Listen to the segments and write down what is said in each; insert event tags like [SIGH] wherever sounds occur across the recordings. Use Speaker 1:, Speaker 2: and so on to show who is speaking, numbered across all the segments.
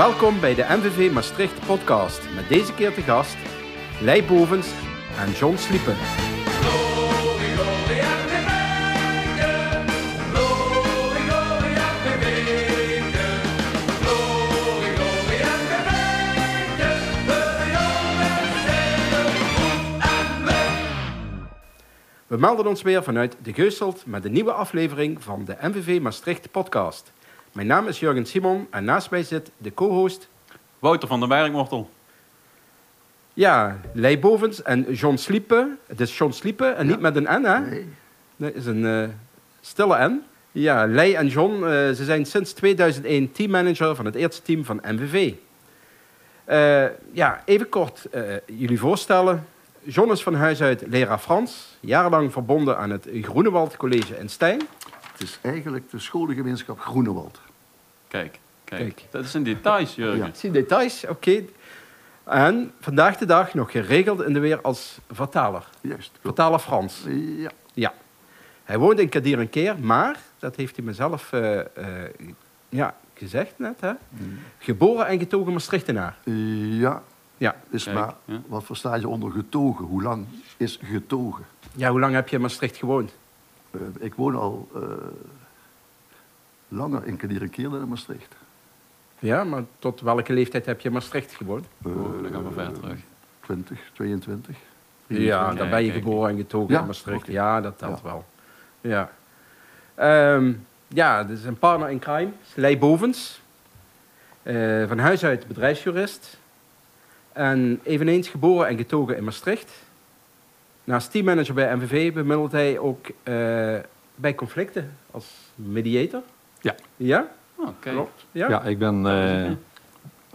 Speaker 1: Welkom bij de MVV Maastricht podcast. Met deze keer te gast Lei Bovens en John Sliepen. We melden ons weer vanuit de Geuselt met een nieuwe aflevering van de MVV Maastricht podcast. Mijn naam is Jurgen Simon en naast mij zit de co-host
Speaker 2: Wouter van der Bergwortel.
Speaker 1: Ja, Lei Bovens en John Sliepen. Het is John Sliepen en niet met een N, hè?
Speaker 3: Nee.
Speaker 1: Het is een eh, stille N. Ja, Lei en John, eh, ze zijn sinds 2001 teammanager van het eerste team van MVV. Eh, ja, even kort eh, jullie voorstellen. John is van huis uit leraar Frans, jarenlang verbonden aan het Groenewald College in Stijn.
Speaker 3: Het is eigenlijk de scholengemeenschap Groenewald.
Speaker 2: Kijk, kijk,
Speaker 1: Kijk.
Speaker 2: Dat is een details, Jurgen.
Speaker 3: Ja.
Speaker 1: Ik zie details, oké. En vandaag de dag nog geregeld in de weer als vertaler.
Speaker 3: Juist. klopt.
Speaker 1: Vertaler Frans.
Speaker 3: Ja.
Speaker 1: Ja. Hij woont in Kadir een keer, maar, dat heeft hij mezelf eh, eh, ja, gezegd net, hè? geboren en getogen Maastrichtenaar.
Speaker 3: Ja.
Speaker 1: Ja.
Speaker 3: Is
Speaker 2: Kijk,
Speaker 3: maar,
Speaker 2: ja.
Speaker 3: wat versta je onder getogen? Hoe lang is getogen?
Speaker 1: ja, hoe lang heb je in Maastricht gewoond?
Speaker 3: Eh, ik woon al eh, langer in Kadierenkeer dan in Maastricht.
Speaker 1: Ja, maar tot welke leeftijd heb je in Maastricht gewoond?
Speaker 3: Eh,
Speaker 2: Oh, dan gaan we ver terug.
Speaker 3: 20, 22.
Speaker 1: Ja, dan
Speaker 2: Kijk,
Speaker 1: ben je geboren en getogen
Speaker 3: Ja,
Speaker 1: in Maastricht. Ja, dat telt
Speaker 3: Ja.
Speaker 1: wel. Ja. Ehm, ja, dit is een partner in crime, Lei Bovens. Eh, van huis uit bedrijfsjurist. En eveneens geboren en getogen in Maastricht. Naast teammanager bij MVV bemiddelt hij ook eh, bij conflicten als mediator.
Speaker 4: Ja.
Speaker 1: Ja,
Speaker 2: Oh,
Speaker 1: klopt. Ja.
Speaker 4: Ja, ik ben eh,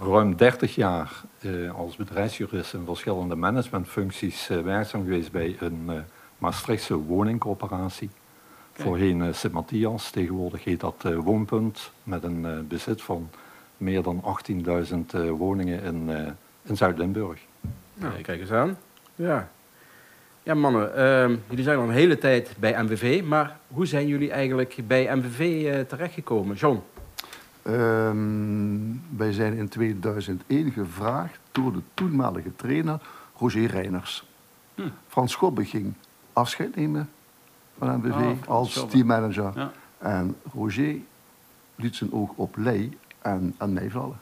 Speaker 4: ruim 30 jaar eh, als bedrijfsjurist in verschillende managementfuncties eh, werkzaam geweest bij een eh, Maastrichtse woningcorporatie.
Speaker 2: Kijk.
Speaker 4: Voorheen eh Sint-Matthias, tegenwoordig heet dat eh, Woonpunt, met een bezit van meer dan 18.000 eh, woningen in, eh, in Zuid-Limburg.
Speaker 1: Nou,
Speaker 2: Kijk.
Speaker 1: kijk eens aan. Ja, ja mannen, ehm, jullie zijn al een hele tijd bij MVV, maar hoe zijn jullie eigenlijk bij MVV eh, terechtgekomen? John?
Speaker 3: Ehm, wij zijn in 2001 gevraagd door de toenmalige trainer Roger Reiners.
Speaker 2: Hm.
Speaker 3: Frans Schobbe ging afscheid nemen van MVV
Speaker 2: Ah,
Speaker 3: als teammanager.
Speaker 2: Ja.
Speaker 3: En Roger liet zijn oog op Lei en aan mij vallen.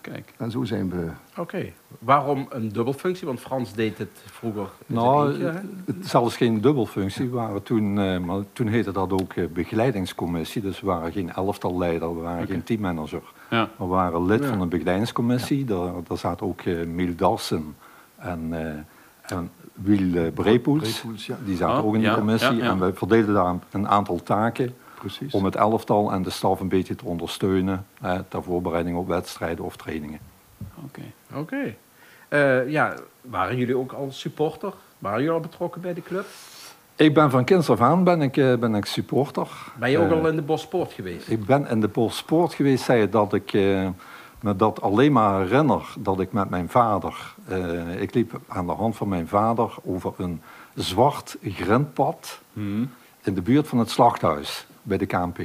Speaker 2: Kijk.
Speaker 3: En zo zijn we.
Speaker 1: Oké. Waarom een dubbelfunctie? Want Frans deed het vroeger. in zijn
Speaker 4: Nou,
Speaker 1: eentje, hè?
Speaker 4: het is zelfs geen dubbelfunctie. We waren toen, eh, maar toen heette dat ook eh, begeleidingscommissie. Dus we waren geen elftalleider, we waren geen teammanager.
Speaker 2: Ja.
Speaker 4: We waren lid
Speaker 1: Ja.
Speaker 4: van een begeleidingscommissie. Daar, daar zaten ook eh Miel Darsen en, eh en Wiel Brepoels. Die zaten
Speaker 2: Oh,
Speaker 4: ook in die
Speaker 2: ja,
Speaker 4: commissie.
Speaker 2: ja, ja.
Speaker 4: En we verdeelden daar een, een aantal taken
Speaker 3: Precies.
Speaker 4: om het elftal en de staf een beetje te ondersteunen. Eh, ter voorbereiding op wedstrijden of trainingen.
Speaker 2: Oké.
Speaker 1: Oké. Eh, ja, waren jullie ook al supporter? Waren jullie al betrokken bij de club?
Speaker 4: Ik ben van kinds af aan ben ik, eh, ben ik supporter.
Speaker 1: Ben je ook
Speaker 4: Eh,
Speaker 1: al in de Bosport geweest?
Speaker 4: Ik ben in de Polsport geweest, zei je dat ik eh, me dat alleen maar herinner dat ik met mijn vader, ik liep aan de hand van mijn vader over een zwart grindpad
Speaker 2: Hm.
Speaker 4: in de buurt van het slachthuis bij de KNP.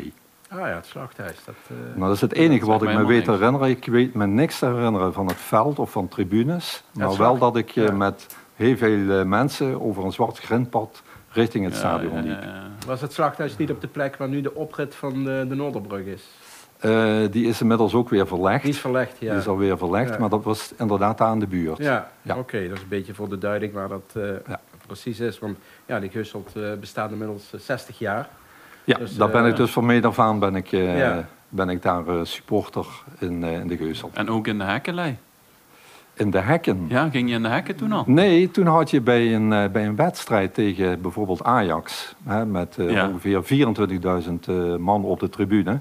Speaker 1: Ah ja, het slachthuis. Dat, eh,
Speaker 4: Nou, dat is het enige wat ik me weet te herinneren. Ik weet me niks te herinneren van het veld of van tribunes. Maar wel dat ik eh,
Speaker 1: ja.
Speaker 4: met heel veel eh, mensen over een zwart grindpad richting het
Speaker 2: Ja,
Speaker 4: stadion liep.
Speaker 2: ja, ja.
Speaker 1: was het slachthuis niet op de plek waar nu de oprit van de, de Noorderbrug is?
Speaker 4: Die is inmiddels ook weer verlegd.
Speaker 1: Die is verlegd, ja.
Speaker 4: Die is alweer verlegd, maar dat was inderdaad aan de buurt.
Speaker 1: Ja, oké, dat is een beetje voor de duiding waar dat precies is. Want ja, die Gusselt bestaat inmiddels eh, 60 jaar.
Speaker 4: Ja,
Speaker 1: Dus,
Speaker 4: daar ben
Speaker 1: eh,
Speaker 4: ik dus van meet af aan ben ik, eh,
Speaker 1: Ja.
Speaker 4: ben ik daar eh, supporter in, eh, in de Geusel.
Speaker 2: En ook in de hekkenlei.
Speaker 4: In de hekken?
Speaker 2: Ja, ging je in de hekken toen al?
Speaker 4: Nee, toen had je bij een, eh, bij een wedstrijd tegen bijvoorbeeld Ajax, hè, met eh,
Speaker 2: Ja.
Speaker 4: ongeveer 24.000 eh, man op de tribune,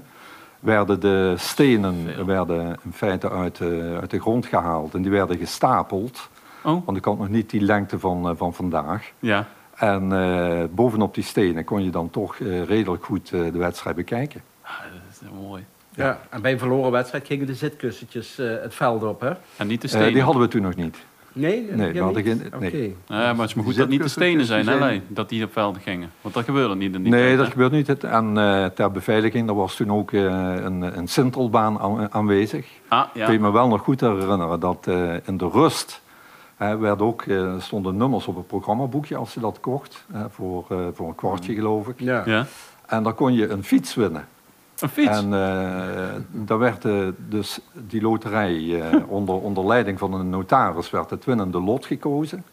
Speaker 4: werden de stenen
Speaker 2: Veel.
Speaker 4: werden in feite uit, eh, uit de grond gehaald en die werden gestapeld.
Speaker 2: Oh,
Speaker 4: Want ik had nog niet die lengte van, eh, van vandaag.
Speaker 2: ja.
Speaker 4: En eh, bovenop die stenen kon je dan toch eh, redelijk goed eh, de wedstrijd bekijken.
Speaker 2: Ah, dat is mooi.
Speaker 1: Ja. en bij een verloren wedstrijd gingen de zitkussentjes eh, het veld op, hè?
Speaker 2: En niet de stenen.
Speaker 4: die hadden we toen nog niet.
Speaker 1: Nee, dat
Speaker 4: Nee, we hadden
Speaker 1: niet?
Speaker 4: geen-
Speaker 1: Oké.
Speaker 4: nee.
Speaker 2: Ja, maar het is maar goed dat niet de stenen zijn, hè, dat die op velden gingen. Want dat gebeurde niet in die
Speaker 4: Nee,
Speaker 2: tijd,
Speaker 4: dat gebeurt niet. En eh, ter beveiliging er was toen ook eh, een, een sintelbaan aan- aanwezig.
Speaker 2: Ah,
Speaker 4: Ik
Speaker 2: ja.
Speaker 4: weet me wel nog goed herinneren dat eh, in de rust werd ook, eh, stonden nummers op het programmaboekje als je dat kocht. hè, voor, eh, voor een kwartje geloof ik.
Speaker 1: Ja.
Speaker 2: ja.
Speaker 4: En dan kon je een fiets winnen.
Speaker 2: Een fiets.
Speaker 4: En eh daar werd eh, dus die loterij eh, [LAUGHS] onder, onder leiding van een notaris werd het winnende lot gekozen.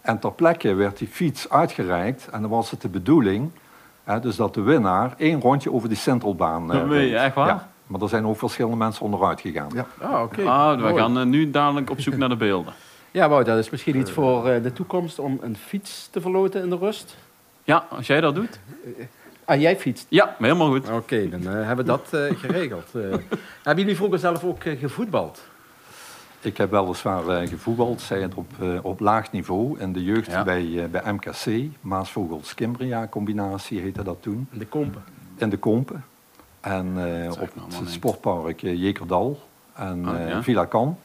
Speaker 4: En ter plekke werd die fiets uitgereikt en dan was het de bedoeling hè, dus dat de winnaar één rondje over die centralbaan
Speaker 2: Dat meen je, echt waar?
Speaker 4: Ja, maar er zijn ook verschillende mensen onderuit gegaan.
Speaker 3: Ja.
Speaker 1: Ah, oké.
Speaker 2: Ah, we gaan eh, nu dadelijk op zoek naar de beelden.
Speaker 1: Ja, Wout, dat is misschien iets voor eh, de toekomst om een fiets te verloten in de rust.
Speaker 2: Ja, als jij dat doet.
Speaker 1: Ah, jij fietst?
Speaker 2: Ja, helemaal goed.
Speaker 1: Oké, dan eh, hebben we dat eh, geregeld. Eh, hebben jullie vroeger zelf ook gevoetbald?
Speaker 4: Ik heb weliswaar gevoetbald, zij het op, eh, op laag niveau. In de jeugd
Speaker 2: Ja.
Speaker 4: bij, eh, bij MKC, Maasvogels-Kimbria combinatie heette dat toen.
Speaker 1: In de kompen?
Speaker 4: in de Kompen. En eh, op
Speaker 2: nou
Speaker 4: het sportpark Jekerdal en
Speaker 2: ja.
Speaker 4: Villa Can.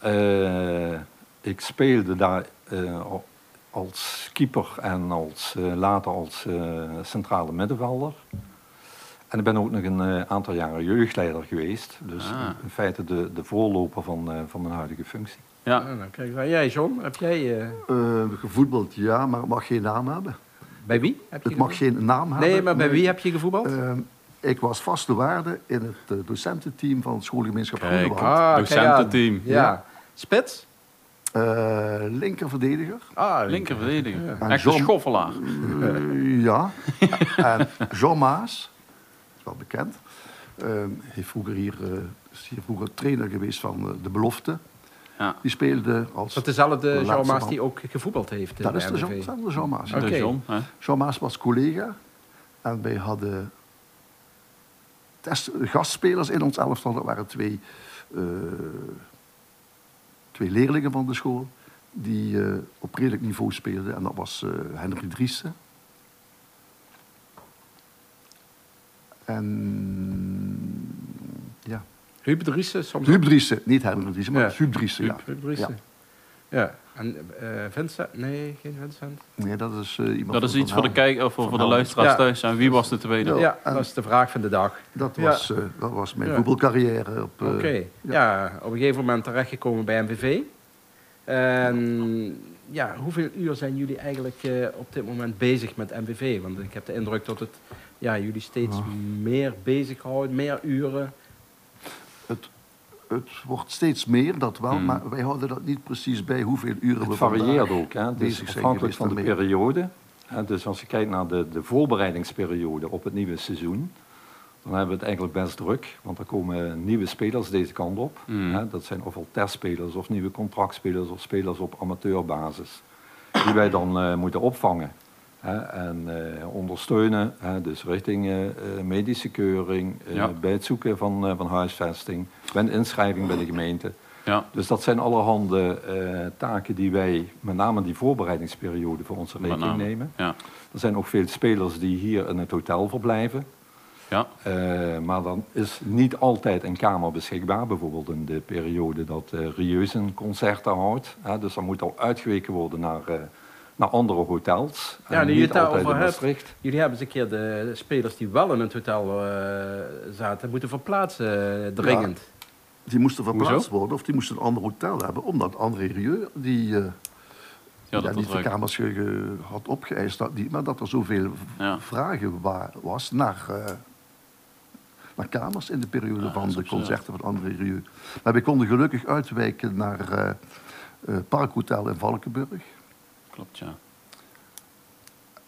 Speaker 4: Eh, ik speelde daar eh, al- als keeper en als, eh, later als eh, centrale middenvelder. En ik ben ook nog een eh, aantal jaren jeugdleider geweest. Dus
Speaker 2: Ah.
Speaker 4: in feite de, de voorloper van, eh, van mijn huidige functie.
Speaker 2: Ja.
Speaker 1: Ah, nou, kijk, jij, John, heb jij... eh,
Speaker 3: Eh, gevoetbald, ja, maar het mag geen naam hebben.
Speaker 1: bij wie? Heb je
Speaker 3: Het mag geen naam hebben.
Speaker 1: Nee, maar bij wie heb je gevoetbald?
Speaker 3: Ik was vaste waarde in het docententeam van het schoolgemeenschap. Groenewald.
Speaker 1: ah,
Speaker 2: docententeam.
Speaker 1: Ja.
Speaker 3: Ja.
Speaker 1: Spits?
Speaker 3: Eh, linkerverdediger.
Speaker 1: Ah,
Speaker 2: Linker verdediger.
Speaker 1: Ja.
Speaker 3: En
Speaker 2: Echt een schoffelaar.
Speaker 3: Eh, ja. [LAUGHS] en Jean Maas, is wel bekend, eh, heeft vroeger hier, eh, is hier vroeger trainer geweest van de belofte.
Speaker 2: Ja.
Speaker 3: Die speelde als...
Speaker 1: Dat is dezelfde
Speaker 3: De
Speaker 1: Jean Maas die ook gevoetbald heeft
Speaker 3: dat is de. Jean, dezelfde Jean Maas. Jean Maas was collega en wij hadden test, gastspelers in ons elftal. Dat waren twee, eh, twee leerlingen van de school die eh, op redelijk niveau speelden. En dat was eh Henry Driessen. En ja,
Speaker 1: Huub Driessen soms
Speaker 3: Huub Driessen, niet Henry Driessen, maar
Speaker 1: Ja.
Speaker 3: Huub Driessen. Ja.
Speaker 1: Huub, Driessen. Ja. En eh, Vincent? Nee, geen Vincent.
Speaker 3: Nee, dat is eh, iemand
Speaker 2: Dat is iets voor de, kijk, of voor, voor de luisteraars
Speaker 1: Ja.
Speaker 2: thuis. En wie was de tweede?
Speaker 3: Ja.
Speaker 1: Dat is de vraag van de dag.
Speaker 3: Dat
Speaker 1: Ja.
Speaker 3: was, eh, dat was mijn
Speaker 1: Ja.
Speaker 3: voetbalcarrière. Op, eh,
Speaker 1: Oké. Ja. op een gegeven moment terechtgekomen bij MVV. En ja, hoeveel uur zijn jullie eigenlijk eh, op dit moment bezig met MVV? Want ik heb de indruk dat het ja, jullie steeds
Speaker 3: Ja.
Speaker 1: meer bezighoudt, meer uren.
Speaker 3: Het wordt steeds meer, dat wel,
Speaker 2: Hmm.
Speaker 3: maar wij houden dat niet precies bij hoeveel uren we
Speaker 4: Het varieert
Speaker 3: vandaag
Speaker 4: ook. Hè. Het is afhankelijk van de
Speaker 3: daarmee.
Speaker 4: periode. Hè. Dus als je kijkt naar de, de voorbereidingsperiode op het nieuwe seizoen, dan hebben we het eigenlijk best druk. Want er komen nieuwe spelers deze kant op.
Speaker 2: Mm.
Speaker 4: Hè. Dat zijn ofwel testspelers of nieuwe contractspelers of spelers op amateurbasis. Die wij dan eh, moeten opvangen. En eh, ondersteunen, hè, dus richting eh, eh, medische keuring,
Speaker 2: Ja.
Speaker 4: bij het zoeken van, van huisvesting, bij inschrijving bij de gemeente.
Speaker 2: Ja.
Speaker 4: Dus dat zijn allerhande taken die wij met name in die voorbereidingsperiode voor onze rekening nemen.
Speaker 2: Ja.
Speaker 4: Er zijn ook veel spelers die hier in het hotel verblijven.
Speaker 2: Ja.
Speaker 4: Maar dan is niet altijd een kamer beschikbaar. Bijvoorbeeld in de periode dat uh, Rieus een concerten houdt. Hè, dus dan moet al uitgeweken worden naar, naar andere hotels.
Speaker 1: Ja,
Speaker 4: En
Speaker 1: nu je het daarover hebt. Jullie hebben eens een keer de spelers die wel in het hotel eh, zaten, moeten verplaatsen, eh, dringend.
Speaker 3: Die moesten verplaatst
Speaker 2: Hoezo?
Speaker 3: worden of die moesten een ander hotel hebben, omdat André Rieu, die eh,
Speaker 2: Ja, dat was
Speaker 3: niet de kamers ge- ge- had opgeëist, dat die, maar dat er zoveel
Speaker 2: Ja.
Speaker 3: vragen wa- was naar, eh, naar kamers in de periode
Speaker 2: Ja,
Speaker 3: van de concerten van André Rieu. Maar we konden gelukkig uitwijken naar eh eh, Parkhotel in Valkenburg.
Speaker 2: Klopt, ja.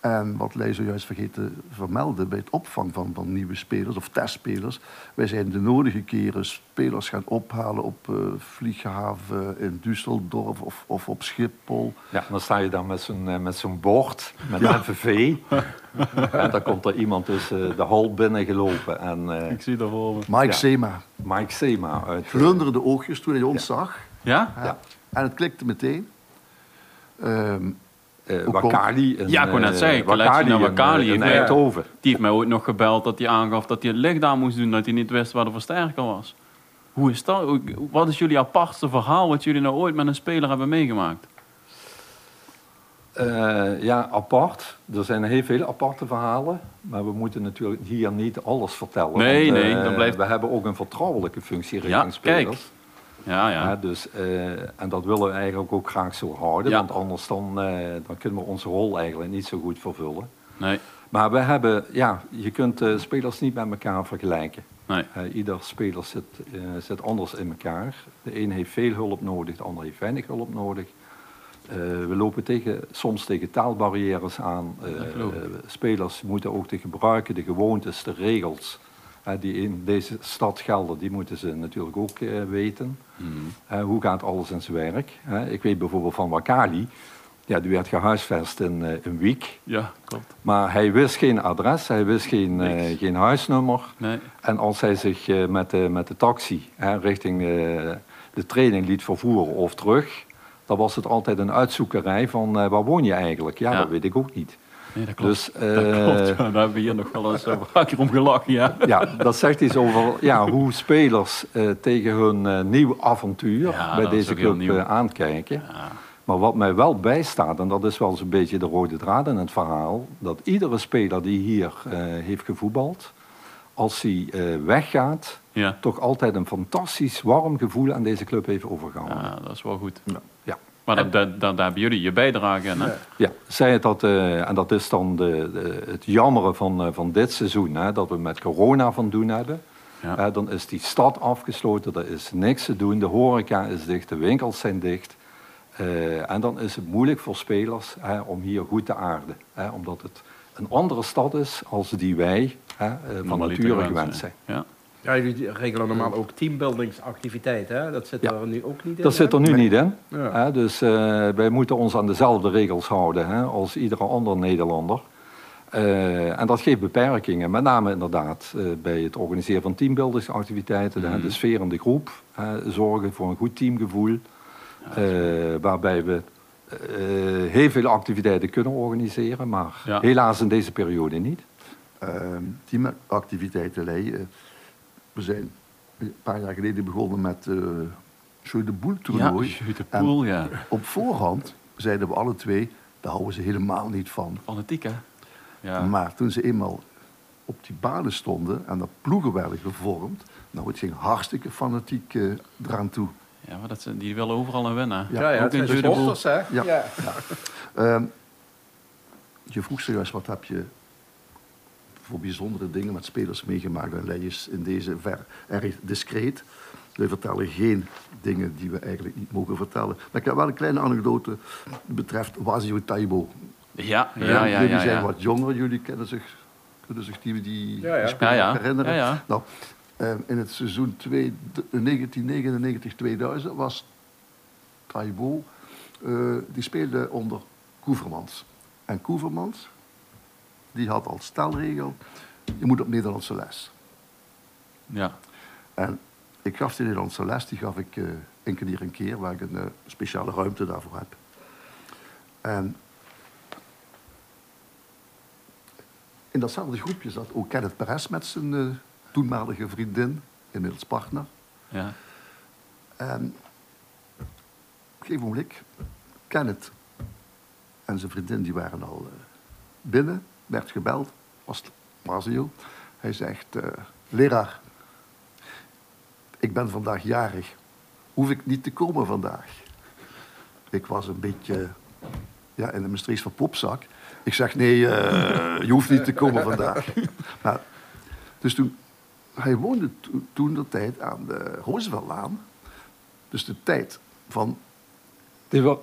Speaker 3: En wat Leij zojuist vergeten te vermelden bij het opvang van, van nieuwe spelers of testspelers. Wij zijn de nodige keren spelers gaan ophalen op eh vlieghaven in Düsseldorf of, of op Schiphol.
Speaker 4: Ja, en dan sta je daar met zo'n eh, met zo'n bord, met een MVV. [LAUGHS] en dan komt er iemand tussen de hal binnengelopen. En eh,
Speaker 2: Ik zie dat voor me.
Speaker 3: Mike
Speaker 4: Ja.
Speaker 3: Sema
Speaker 4: Mike Sema uit... eh,
Speaker 3: glunderde oogjes toen hij ons zag.
Speaker 2: Ja?
Speaker 3: Ja.
Speaker 4: Ja.
Speaker 3: En het klikte meteen. Ehm,
Speaker 4: eh, Wakali.
Speaker 2: Ja, ik wou net
Speaker 4: eh,
Speaker 2: zeggen, naar Wakali.
Speaker 4: eh, Eindhoven.
Speaker 2: Die heeft mij ooit nog gebeld dat hij aangaf dat hij het licht aan moest doen, dat hij niet wist waar de versterker was. Hoe is dat? Wat is jullie apartste verhaal wat jullie nou ooit met een speler hebben meegemaakt?
Speaker 4: Eh, ja, apart. Er zijn heel veel aparte verhalen. Maar we moeten natuurlijk hier niet alles vertellen.
Speaker 2: Nee,
Speaker 4: want,
Speaker 2: nee, dat blijft-
Speaker 4: We hebben ook een vertrouwelijke functie
Speaker 2: Ja,
Speaker 4: richting spelers.
Speaker 2: Ja, ja.
Speaker 4: Ja, dus, eh, en dat willen we eigenlijk ook graag zo houden.
Speaker 2: Ja.
Speaker 4: Want anders dan, eh, dan kunnen we onze rol eigenlijk niet zo goed vervullen.
Speaker 2: Nee,
Speaker 4: Maar we hebben, ja, je kunt eh, spelers niet met elkaar vergelijken.
Speaker 2: nee.
Speaker 4: Ieder speler zit, zit anders in elkaar. De een heeft veel hulp nodig, de ander heeft weinig hulp nodig. We lopen tegen, soms tegen taalbarrières aan. Spelers moeten ook de gebruiken, de gewoontes, de regels die in deze stad gelden, die moeten ze natuurlijk ook eh, weten.
Speaker 2: Mhm.
Speaker 4: Eh, hoe gaat alles in zijn werk? Eh, ik weet bijvoorbeeld van Wakali, ja, die werd gehuisvest in eh, een week.
Speaker 2: Ja, klopt.
Speaker 4: Maar hij wist geen adres, hij wist geen, eh, geen huisnummer.
Speaker 2: Nee.
Speaker 4: En als hij zich eh, met, de, met de taxi hè, richting eh, de training liet vervoeren of terug, dan was het altijd een uitzoekerij van eh, waar woon je eigenlijk? Ja,
Speaker 2: Ja.
Speaker 4: dat weet ik ook niet.
Speaker 2: Nee, dat klopt.
Speaker 4: Dus
Speaker 2: dat
Speaker 4: eh,
Speaker 2: klopt. Daar hebben we hier nog wel eens een vaker om gelachen, ja.
Speaker 4: ja, dat zegt iets over ja, hoe spelers eh, tegen hun eh, nieuw avontuur
Speaker 2: Ja,
Speaker 4: bij deze club aankijken.
Speaker 2: Ja,
Speaker 4: Maar wat mij wel bijstaat, en dat is wel zo'n beetje de rode draad in het verhaal, dat iedere speler die hier heeft gevoetbald, als hij weggaat, toch altijd een fantastisch warm gevoel aan deze club heeft overgehouden.
Speaker 2: Ja, dat is wel goed.
Speaker 4: Ja.
Speaker 2: Maar dat, dat, dat- daar hebben jullie je bijdrage in, hè?
Speaker 1: Ja.
Speaker 4: Zij het dat, eh, en dat is dan de, de- het jammere van, eh, van dit seizoen, hè, dat we met corona van doen hebben.
Speaker 2: Ja.
Speaker 4: Eh, dan is die stad afgesloten, er is niks te doen, de horeca is dicht, de winkels zijn dicht. En dan is het moeilijk voor spelers om hier goed te aarden. Omdat het een andere stad is als die wij van nature gewend zijn.
Speaker 2: Ja.
Speaker 1: Ja, jullie regelen normaal ook teambuildingsactiviteiten. hè? Dat zit
Speaker 4: Ja.
Speaker 1: er nu ook niet in.
Speaker 4: Dat zit er nu niet in.
Speaker 1: Ja.
Speaker 4: Dus eh, wij moeten ons aan dezelfde regels houden hè, als iedere ander Nederlander. Eh, en dat geeft beperkingen, met name inderdaad eh, bij het organiseren van teambuildingsactiviteiten,
Speaker 2: Mhm.
Speaker 4: de sfeer in de groep, hè, zorgen voor een goed teamgevoel, eh, waarbij we eh, heel veel activiteiten kunnen organiseren, maar
Speaker 2: Ja.
Speaker 4: helaas in deze periode niet.
Speaker 3: Ehm, teamactiviteiten leiden. We zijn een paar jaar geleden begonnen met uh, Jeu de Boel
Speaker 2: Ja,
Speaker 3: toernooi.
Speaker 2: Jeu de ja.
Speaker 3: Op voorhand zeiden we alle twee, daar houden ze helemaal niet van.
Speaker 2: Fanatiek, hè? Ja.
Speaker 3: Maar toen ze eenmaal op die banen stonden en er ploegen werden gevormd, nou het ging hartstikke fanatiek eh, eraan toe.
Speaker 2: ja, maar dat, zijn- die willen overal aan winnen.
Speaker 1: Ja, ja,
Speaker 2: Ook
Speaker 1: het
Speaker 2: in de
Speaker 1: sporters, hè?
Speaker 3: Ja.
Speaker 1: ja.
Speaker 3: Ehm, je vroeg zojuist, wat heb je voor bijzondere dingen met spelers meegemaakt? En Lei is in deze ver erg discreet. Wij vertellen geen dingen die we eigenlijk niet mogen vertellen. Maar ik heb wel een kleine anekdote betreft Wazio Taibo.
Speaker 2: Ja, ja,
Speaker 3: Ja,
Speaker 2: ja.
Speaker 3: jullie
Speaker 2: ja,
Speaker 3: zijn wat jonger, jullie kennen zich, kunnen zich die, die,
Speaker 1: Ja, ja.
Speaker 3: die speler
Speaker 2: Ja, ja.
Speaker 3: herinneren.
Speaker 2: Ja, ja.
Speaker 3: Nou, ehm, in het seizoen twee- de- 1999-2000 was Taibo, eh, die speelde onder Koevermans. En Koevermans, die had als stelregel, je moet op Nederlandse les.
Speaker 2: Ja.
Speaker 3: En ik gaf die Nederlandse les, die gaf ik eh één keer hier een keer, waar ik een eh, speciale ruimte daarvoor heb. En in datzelfde groepje zat ook Kenneth Perez met zijn eh, toenmalige vriendin, inmiddels partner.
Speaker 2: Ja.
Speaker 3: En op een gegeven moment, Kenneth en zijn vriendin die waren al binnen, werd gebeld, was Mazio. Hij zegt, eh, leraar, ik ben vandaag jarig, hoef ik niet te komen vandaag? Ik was een beetje ja, in de Maastricht van popzak. Ik zeg, nee, eh, je hoeft niet te komen vandaag. Dus toen, hij woonde to- toen de tijd aan de Rooseveltlaan. Dus de tijd van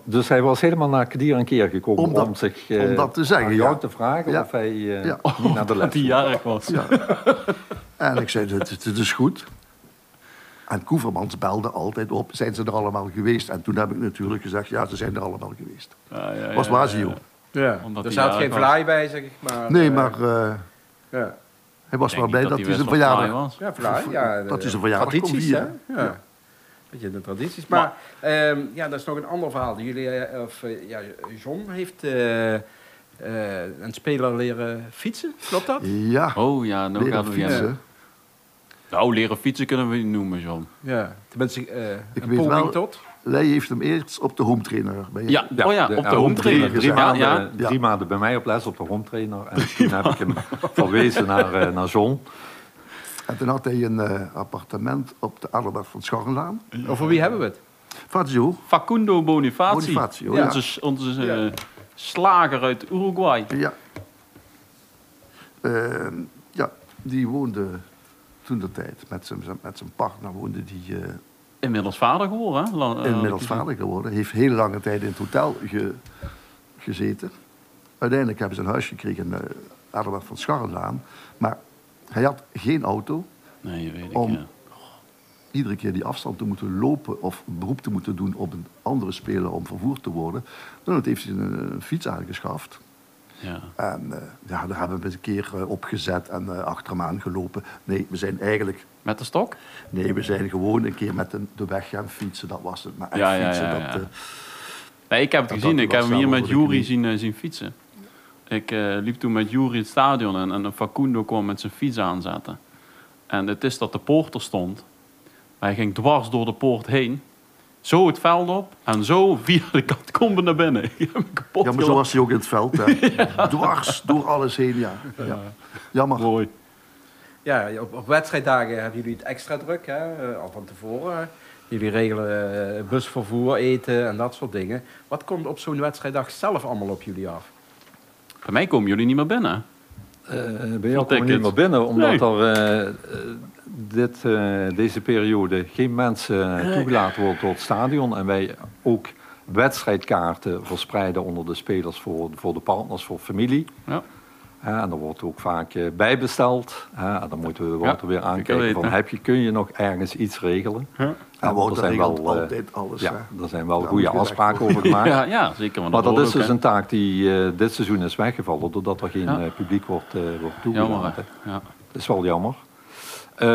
Speaker 4: Dus hij was helemaal naar Kadir een keer gekomen
Speaker 3: Om dat-
Speaker 4: om zich eh,
Speaker 3: om dat te zeggen,
Speaker 4: aan jou
Speaker 3: ja.
Speaker 4: te vragen
Speaker 3: Ja.
Speaker 4: of hij eh,
Speaker 3: Ja.
Speaker 4: niet naar de [LAUGHS] les
Speaker 2: hij jarig was.
Speaker 3: Ja. [LAUGHS] En ik zei, het, het is goed. En Koevermans belde altijd op, zijn ze er allemaal geweest? En toen heb ik natuurlijk gezegd, ja, ze zijn er allemaal geweest.
Speaker 2: Ja,
Speaker 3: Was
Speaker 2: ja,
Speaker 3: Wazio.
Speaker 2: ja. Omdat
Speaker 1: er
Speaker 2: hij
Speaker 1: zat geen fly bij, zeg ik maar.
Speaker 3: Nee,
Speaker 1: eh,
Speaker 3: maar eh,
Speaker 1: Ja,
Speaker 3: hij was wel blij dat hij zijn verjaardag...
Speaker 2: was.
Speaker 1: ja
Speaker 3: Dat hij zijn verjaardag kon vieren.
Speaker 1: Ja. Beetje de tradities. Maar, ehm, ja, dat is nog een ander verhaal. Jullie, eh, of, eh, ja, John heeft eh, eh, een speler leren fietsen, klopt dat?
Speaker 3: Ja,
Speaker 2: Oh ja, nou
Speaker 3: leren
Speaker 2: gaat
Speaker 3: fietsen.
Speaker 2: Nou, leren fietsen kunnen we niet noemen, John.
Speaker 1: Ja, tenminste, eh
Speaker 3: Ik
Speaker 1: een
Speaker 3: weet
Speaker 1: poging
Speaker 3: wel-
Speaker 1: tot.
Speaker 3: Lei heeft hem eerst op de home trainer bij
Speaker 2: Ja, oh ja, op de home trainer.
Speaker 4: Drie, maanden,
Speaker 2: ja.
Speaker 4: drie maanden bij mij op les op de home trainer. En [LAUGHS] toen heb ik hem verwezen naar, eh, naar John.
Speaker 3: En toen had hij een eh, appartement op de Adelbert van Scharrenlaan.
Speaker 1: Over wie hebben we het?
Speaker 3: Fazio,
Speaker 2: Facundo Bonifaci.
Speaker 3: Bonifacio,
Speaker 1: Ja.
Speaker 2: Onze, onze
Speaker 1: Ja.
Speaker 2: eh, slager uit Uruguay.
Speaker 3: Ja. Ehm, ja, die woonde toen de tijd met zijn, met zijn partner woonde die eh,
Speaker 2: Inmiddels vader geworden, hè? La-
Speaker 3: inmiddels vader geworden. Heeft heel lange tijd in het hotel ge- gezeten. Uiteindelijk hebben ze een huis gekregen in de Adelbert van Scharrenlaan. Maar hij had geen auto.
Speaker 2: Nee, weet ik,
Speaker 3: Om-
Speaker 2: ja.
Speaker 3: Iedere keer die afstand te moeten lopen of beroep te moeten doen op een andere speler om vervoerd te worden. Dan heeft hij een, een fiets aangeschaft.
Speaker 2: ja.
Speaker 3: En eh, ja, daar hebben we een keer eh, opgezet en eh, achter hem aangelopen. Nee, we zijn eigenlijk...
Speaker 2: Met de stok?
Speaker 3: Nee, we zijn gewoon een keer met de, de weg gaan fietsen. Dat was het. Maar echt
Speaker 2: Ja, ja,
Speaker 3: fietsen,
Speaker 2: ja,
Speaker 3: dat...
Speaker 2: ja.
Speaker 3: eh,
Speaker 2: Nee, ik heb het
Speaker 3: Dat
Speaker 2: gezien. Ik heb hem hier met Jury zien, eh, zien fietsen. Ik eh, liep toen met Jury het stadion en, en Facundo kwam met zijn fiets aanzetten. En het is dat de poort er stond. Hij ging dwars door de poort heen. Zo het veld op en zo [LAUGHS] via de catacombe naar binnen. [LAUGHS] Ik heb kapot
Speaker 3: ja, maar zo was hij ook in het veld. Hè. [LAUGHS] Dwars door alles heen, ja. ja. Jammer.
Speaker 2: Mooi.
Speaker 1: Ja, op, op wedstrijddagen hebben jullie het extra druk, hè? eh, al van tevoren. Jullie regelen eh, busvervoer, eten en dat soort dingen. Wat komt op zo'n wedstrijddag zelf allemaal op jullie af?
Speaker 2: Bij mij komen jullie niet meer binnen.
Speaker 4: Eh bij jou
Speaker 2: Voor
Speaker 4: kom je niet meer binnen, omdat
Speaker 2: Nee.
Speaker 4: er eh, eh, dit, deze periode geen mensen toegelaten worden tot het stadion. En wij ook wedstrijdkaarten verspreiden onder de spelers voor, voor de partners, voor familie.
Speaker 2: Ja.
Speaker 4: Ja, en er wordt ook vaak bijbesteld. Ja, en dan moeten we Wouter weer aankijken van, heb je, kun je nog ergens iets regelen? Er zijn
Speaker 3: regelt
Speaker 4: wel, eh,
Speaker 3: altijd alles.
Speaker 4: Ja,
Speaker 3: hè.
Speaker 4: er zijn wel
Speaker 3: Daar
Speaker 4: goede afspraken over [LAUGHS] gemaakt.
Speaker 2: ja, ja zeker.
Speaker 4: Maar dat is dus een taak die eh, dit seizoen is weggevallen, doordat er geen
Speaker 2: Ja.
Speaker 4: eh, publiek wordt, eh wordt
Speaker 2: Jammer,
Speaker 4: toegelaten.
Speaker 2: Ja.
Speaker 4: Dat is wel jammer. Eh,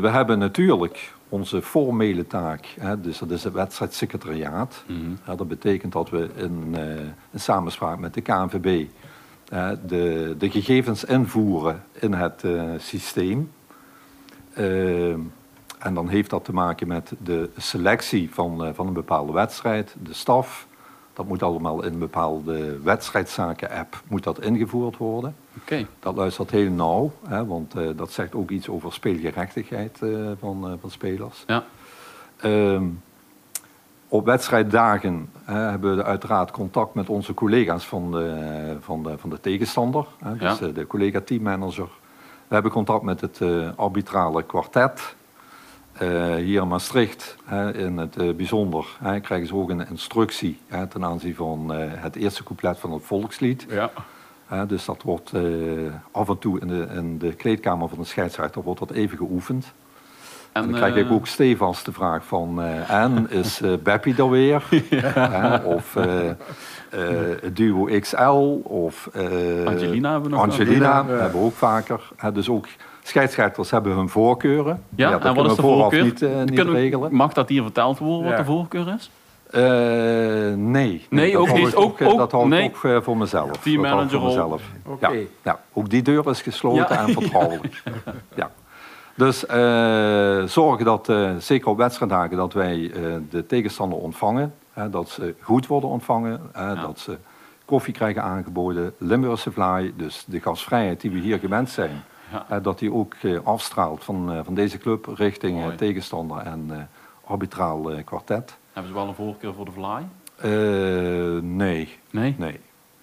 Speaker 4: we hebben natuurlijk onze formele taak, hè, dus dat is het wedstrijdsecretariaat.
Speaker 2: Mhm.
Speaker 4: Ja, dat betekent dat we in, eh, in samenspraak met de KNVB eh, de, de gegevens invoeren in het eh, systeem. En dan heeft dat te maken met de selectie van, eh, van een bepaalde wedstrijd, de staf. Dat moet allemaal in een bepaalde wedstrijdzaken-app moet dat ingevoerd worden.
Speaker 2: Oké.
Speaker 4: Dat luistert heel nauw, hè, want eh, dat zegt ook iets over speelgerechtigheid eh, van, van spelers.
Speaker 2: Ja.
Speaker 4: Ehm, op wedstrijddagen hè, hebben we uiteraard contact met onze collega's van de, van de, van de tegenstander. Hè, dus
Speaker 2: Ja.
Speaker 4: de collega-teammanager. We hebben contact met het arbitrale kwartet. Eh, hier in Maastricht, in het eh, bijzonder, krijgen ze ook een instructie ten aanzien van eh, het eerste couplet van het volkslied.
Speaker 2: Ja.
Speaker 4: Dus dat wordt af en toe in de, in de kleedkamer van de scheidsrechter wordt dat even geoefend. En dan krijg ik ook stevast de vraag van, en is eh Beppie er weer? [LAUGHS] Hè, of eh, eh, Duo XL? Of
Speaker 2: Angelina hebben we nog
Speaker 4: Angelina.
Speaker 1: Ja.
Speaker 4: hebben we ook vaker. Dus ook scheidsrechters hebben hun voorkeuren.
Speaker 2: Ja, en wat is de voorkeur?
Speaker 4: niet, eh, niet
Speaker 2: Kunnen we-
Speaker 4: regelen.
Speaker 2: Mag dat hier verteld worden wat
Speaker 1: Ja.
Speaker 2: de voorkeur is?
Speaker 4: Eh, nee.
Speaker 2: Nee,
Speaker 4: dat
Speaker 2: ook niet.
Speaker 4: ik toch,
Speaker 2: Ook-
Speaker 4: eh,
Speaker 2: ook-
Speaker 4: dat hou ik ook eh, voor mezelf.
Speaker 2: Teammanager
Speaker 4: voor mezelf.
Speaker 1: Oké.
Speaker 4: Ja, ja, ook die deur is gesloten
Speaker 2: Ja.
Speaker 4: en vertrouwelijk. [LAUGHS] ja. Dus eh, zorgen dat, eh, zeker op wedstrijddagen, dat wij eh, de tegenstander ontvangen. Hè, dat ze goed worden ontvangen. hè,
Speaker 2: Ja.
Speaker 4: Dat ze koffie krijgen aangeboden. Limburgse vlaai, dus de gastvrijheid die we hier gewend zijn.
Speaker 2: Ja.
Speaker 4: hè, dat die ook eh, afstraalt van, eh, van deze club richting eh,
Speaker 2: Mooi.
Speaker 4: tegenstander en eh, arbitraal eh, kwartet.
Speaker 2: Hebben ze wel een voorkeur voor de?
Speaker 4: Eh, nee,
Speaker 2: Nee?
Speaker 4: nee.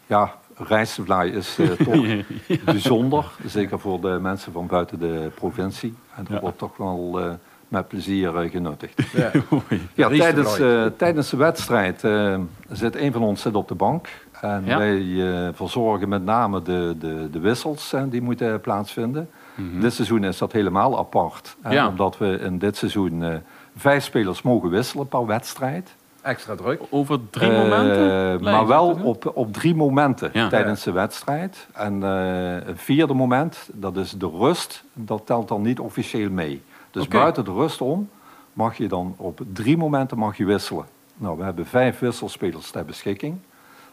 Speaker 4: Ja, rijstevlaai is eh, [LAUGHS] toch bijzonder. Zeker voor de mensen van buiten de provincie. En dat
Speaker 2: Ja.
Speaker 4: wordt toch wel eh, met plezier eh, genuttigd. [LAUGHS]
Speaker 1: Ja.
Speaker 4: Ja, tijdens, eh, tijdens de wedstrijd eh, zit een van ons zit op de bank. En
Speaker 2: Ja.
Speaker 4: wij eh, verzorgen met name de, de, de wissels die moeten plaatsvinden. Dit seizoen is dat helemaal apart.
Speaker 2: Mhm. Ja.
Speaker 4: Omdat we in dit seizoen eh, vijf spelers mogen wisselen per wedstrijd.
Speaker 1: Extra druk.
Speaker 2: Over drie momenten?
Speaker 4: Maar wel op, op drie momenten
Speaker 2: Ja.
Speaker 4: tijdens de wedstrijd. En eh, een vierde moment, dat is de rust, dat telt dan niet officieel mee. Dus buiten de rust om mag je dan op drie momenten mag je wisselen. Nou, we hebben vijf wisselspelers ter beschikking.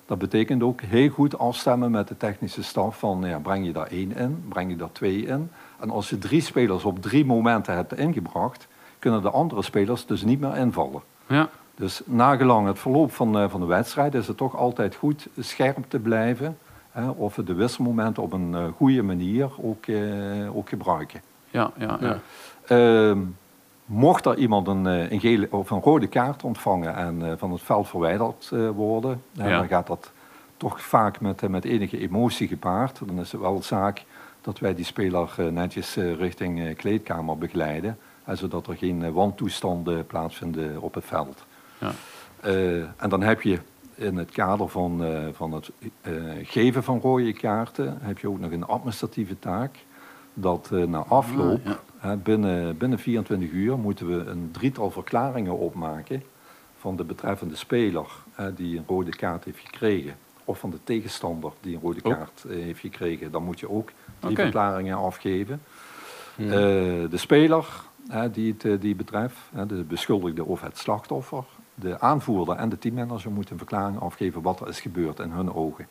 Speaker 4: Dat betekent ook heel goed afstemmen met de technische staf van ja, breng je daar één in, breng je daar twee in. En als je drie spelers op drie momenten hebt ingebracht, kunnen de andere spelers dus niet meer invallen.
Speaker 2: Ja.
Speaker 4: Dus nagelang het verloop van, eh, van de wedstrijd is het toch altijd goed scherp te blijven. Hè, of we de wisselmomenten op een eh, goede manier ook, eh, ook gebruiken.
Speaker 2: Ja, ja, ja.
Speaker 1: Ja.
Speaker 4: Ehm, mocht er iemand een, eh, een, gele of een rode kaart ontvangen en eh, van het veld verwijderd eh, worden,
Speaker 2: Ja.
Speaker 4: dan gaat dat toch vaak met, met enige emotie gepaard. Dan is het wel zaak dat wij die speler netjes richting kleedkamer begeleiden, zodat er geen wantoestanden plaatsvinden op het veld.
Speaker 2: Ja.
Speaker 4: En dan heb je in het kader van, van het geven van rode kaarten, heb je ook nog een administratieve taak. Dat na afloop,
Speaker 2: Ah,
Speaker 4: binnen, binnen 24 uur, moeten we een drietal verklaringen opmaken van de betreffende speler die een rode kaart heeft gekregen. Of van de tegenstander die een rode
Speaker 2: Oh.
Speaker 4: kaart eh, heeft gekregen. Dan moet je ook drie
Speaker 2: Oké.
Speaker 4: verklaringen afgeven.
Speaker 1: Hmm.
Speaker 4: Eh, de speler die het eh, die betreft, de beschuldigde of het slachtoffer, de aanvoerder en de teammanager moeten een verklaring afgeven wat er is gebeurd in hun ogen.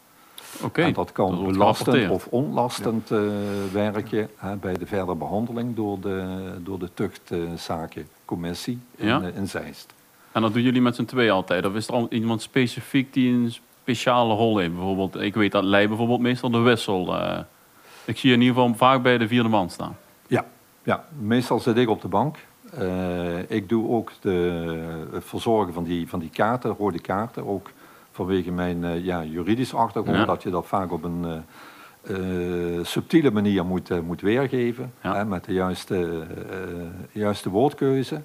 Speaker 2: Oké.
Speaker 4: En dat kan
Speaker 2: wordt
Speaker 4: belastend of onlastend eh, werken hè, bij de verdere behandeling door de, door de tuchtzakencommissie in,
Speaker 2: Ja.
Speaker 4: eh, in Zeist.
Speaker 2: En dat doen jullie met z'n twee altijd? Of is er al iemand specifiek die een speciale rol heeft? Bijvoorbeeld, ik weet dat Lei bijvoorbeeld meestal de wissel. eh, ik zie je in ieder geval vaak bij de vierde man staan.
Speaker 4: Ja, ja, meestal zit ik op de bank. Ik doe ook de, het verzorgen van die, van die kaarten, rode kaarten. Ook vanwege mijn eh, ja, juridische achtergrond,
Speaker 2: Ja.
Speaker 4: dat je dat vaak op een eh, eh, subtiele manier moet, moet weergeven.
Speaker 2: Ja.
Speaker 4: Hè, met de juiste, juiste woordkeuze.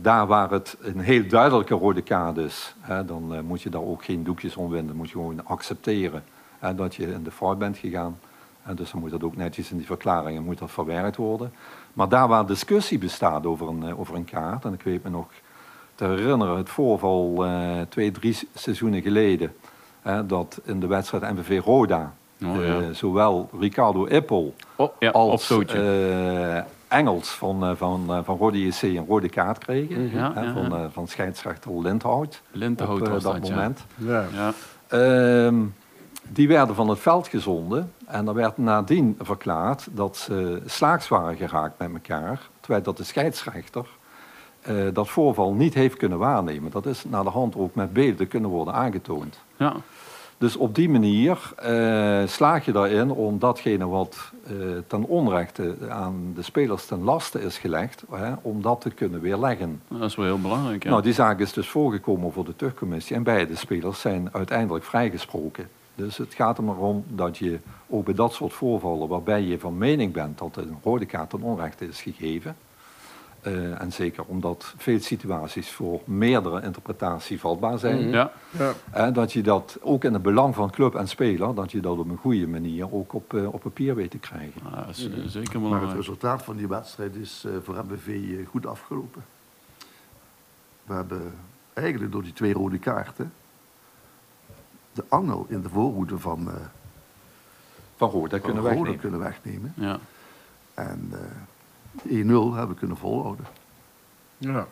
Speaker 4: Daar waar het een heel duidelijke rode kaart is, hè, dan moet je daar ook geen doekjes om winden. Moet je gewoon accepteren hè, dat je in de fout bent gegaan. En dus dan moet dat ook netjes in die verklaringen moet dat verwerkt worden. Maar daar waar discussie bestaat over een, over een kaart, en ik weet me nog te herinneren, het voorval eh, twee, drie se- seizoenen geleden, hè, dat in de wedstrijd MVV Roda,
Speaker 2: Oh,
Speaker 4: eh, zowel Ricardo Ippel
Speaker 2: Oh, ja,
Speaker 4: als eh, Engels van, eh, van, eh, van Rode JC een rode kaart kregen.
Speaker 2: Mhm. Ja,
Speaker 4: hè,
Speaker 2: ja,
Speaker 4: van, eh, van scheidsrechter Lindhout
Speaker 2: Lintenhout
Speaker 4: op
Speaker 2: was
Speaker 4: dat moment.
Speaker 1: Ja.
Speaker 2: Ja.
Speaker 4: Ehm, die werden van het veld gezonden en er werd nadien verklaard dat ze slaags waren geraakt met elkaar, terwijl dat de scheidsrechter eh, dat voorval niet heeft kunnen waarnemen. Dat is naar de hand ook met beelden kunnen worden aangetoond.
Speaker 2: Ja.
Speaker 4: Dus op die manier eh, slaag je daarin om datgene wat eh, ten onrechte aan de spelers ten laste is gelegd, hè, om dat te kunnen weerleggen.
Speaker 2: dat is wel heel belangrijk. Ja.
Speaker 4: Nou, die zaak is dus voorgekomen voor de tuchtcommissie en beide spelers zijn uiteindelijk vrijgesproken. Dus het gaat er maar om dat je ook bij dat soort voorvallen, waarbij je van mening bent dat een rode kaart ten onrechte is gegeven, eh, en zeker omdat veel situaties voor meerdere interpretatie vatbaar zijn,
Speaker 1: Mhm.
Speaker 2: ja.
Speaker 1: Ja.
Speaker 4: hè, dat je dat ook in het belang van club en speler, dat je dat op een goede manier ook op, eh, op papier weet te krijgen.
Speaker 2: Ja, dat is eh, zeker
Speaker 3: Maar het resultaat van die wedstrijd is eh, voor MBV eh, goed afgelopen. We hebben eigenlijk door die twee rode kaarten de angel in de voorhoede van, eh
Speaker 4: Van kunnen
Speaker 3: Roda
Speaker 4: wegnemen.
Speaker 3: kunnen wegnemen.
Speaker 2: Ja.
Speaker 3: En eh 1-0 hebben we kunnen volhouden.
Speaker 1: ja.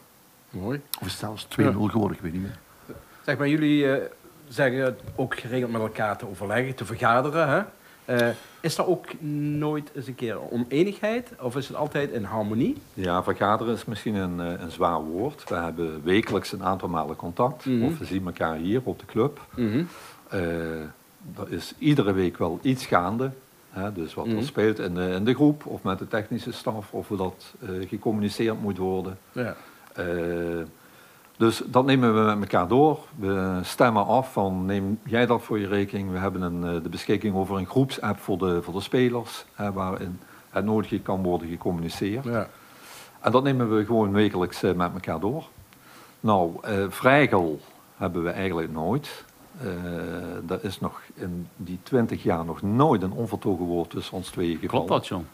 Speaker 1: Mooi.
Speaker 3: Of zelfs 2-0 geworden, ik weet niet meer.
Speaker 1: Zeg maar, jullie eh, zeggen ook geregeld met elkaar te overleggen, te vergaderen. Hè? Eh, is er ook nooit eens een keer oneenigheid? Of is het altijd in harmonie?
Speaker 4: Ja, vergaderen is misschien een, eh, een zwaar woord. We hebben wekelijks een aantal malen contact.
Speaker 1: Mhm.
Speaker 4: Of we zien elkaar hier op de club.
Speaker 1: Mhm.
Speaker 4: Eh, er is iedere week wel iets gaande. Dus wat
Speaker 1: Mhm.
Speaker 4: er speelt in de, in de groep of met de technische staf. Of hoe dat eh, gecommuniceerd moet worden.
Speaker 1: Ja.
Speaker 4: Eh, dus dat nemen we met elkaar door. We stemmen af van neem jij dat voor je rekening. We hebben een, eh, de beschikking over een groepsapp voor de, voor de spelers. Hè, waarin het nodige kan worden gecommuniceerd.
Speaker 1: Ja.
Speaker 4: En dat nemen we gewoon wekelijks met elkaar door. Nou, vrijgel hebben we eigenlijk nooit. Eh er is nog in die twintig jaar nog nooit een onvertogen woord tussen ons tweeën gevallen.
Speaker 2: Klopt dat, John?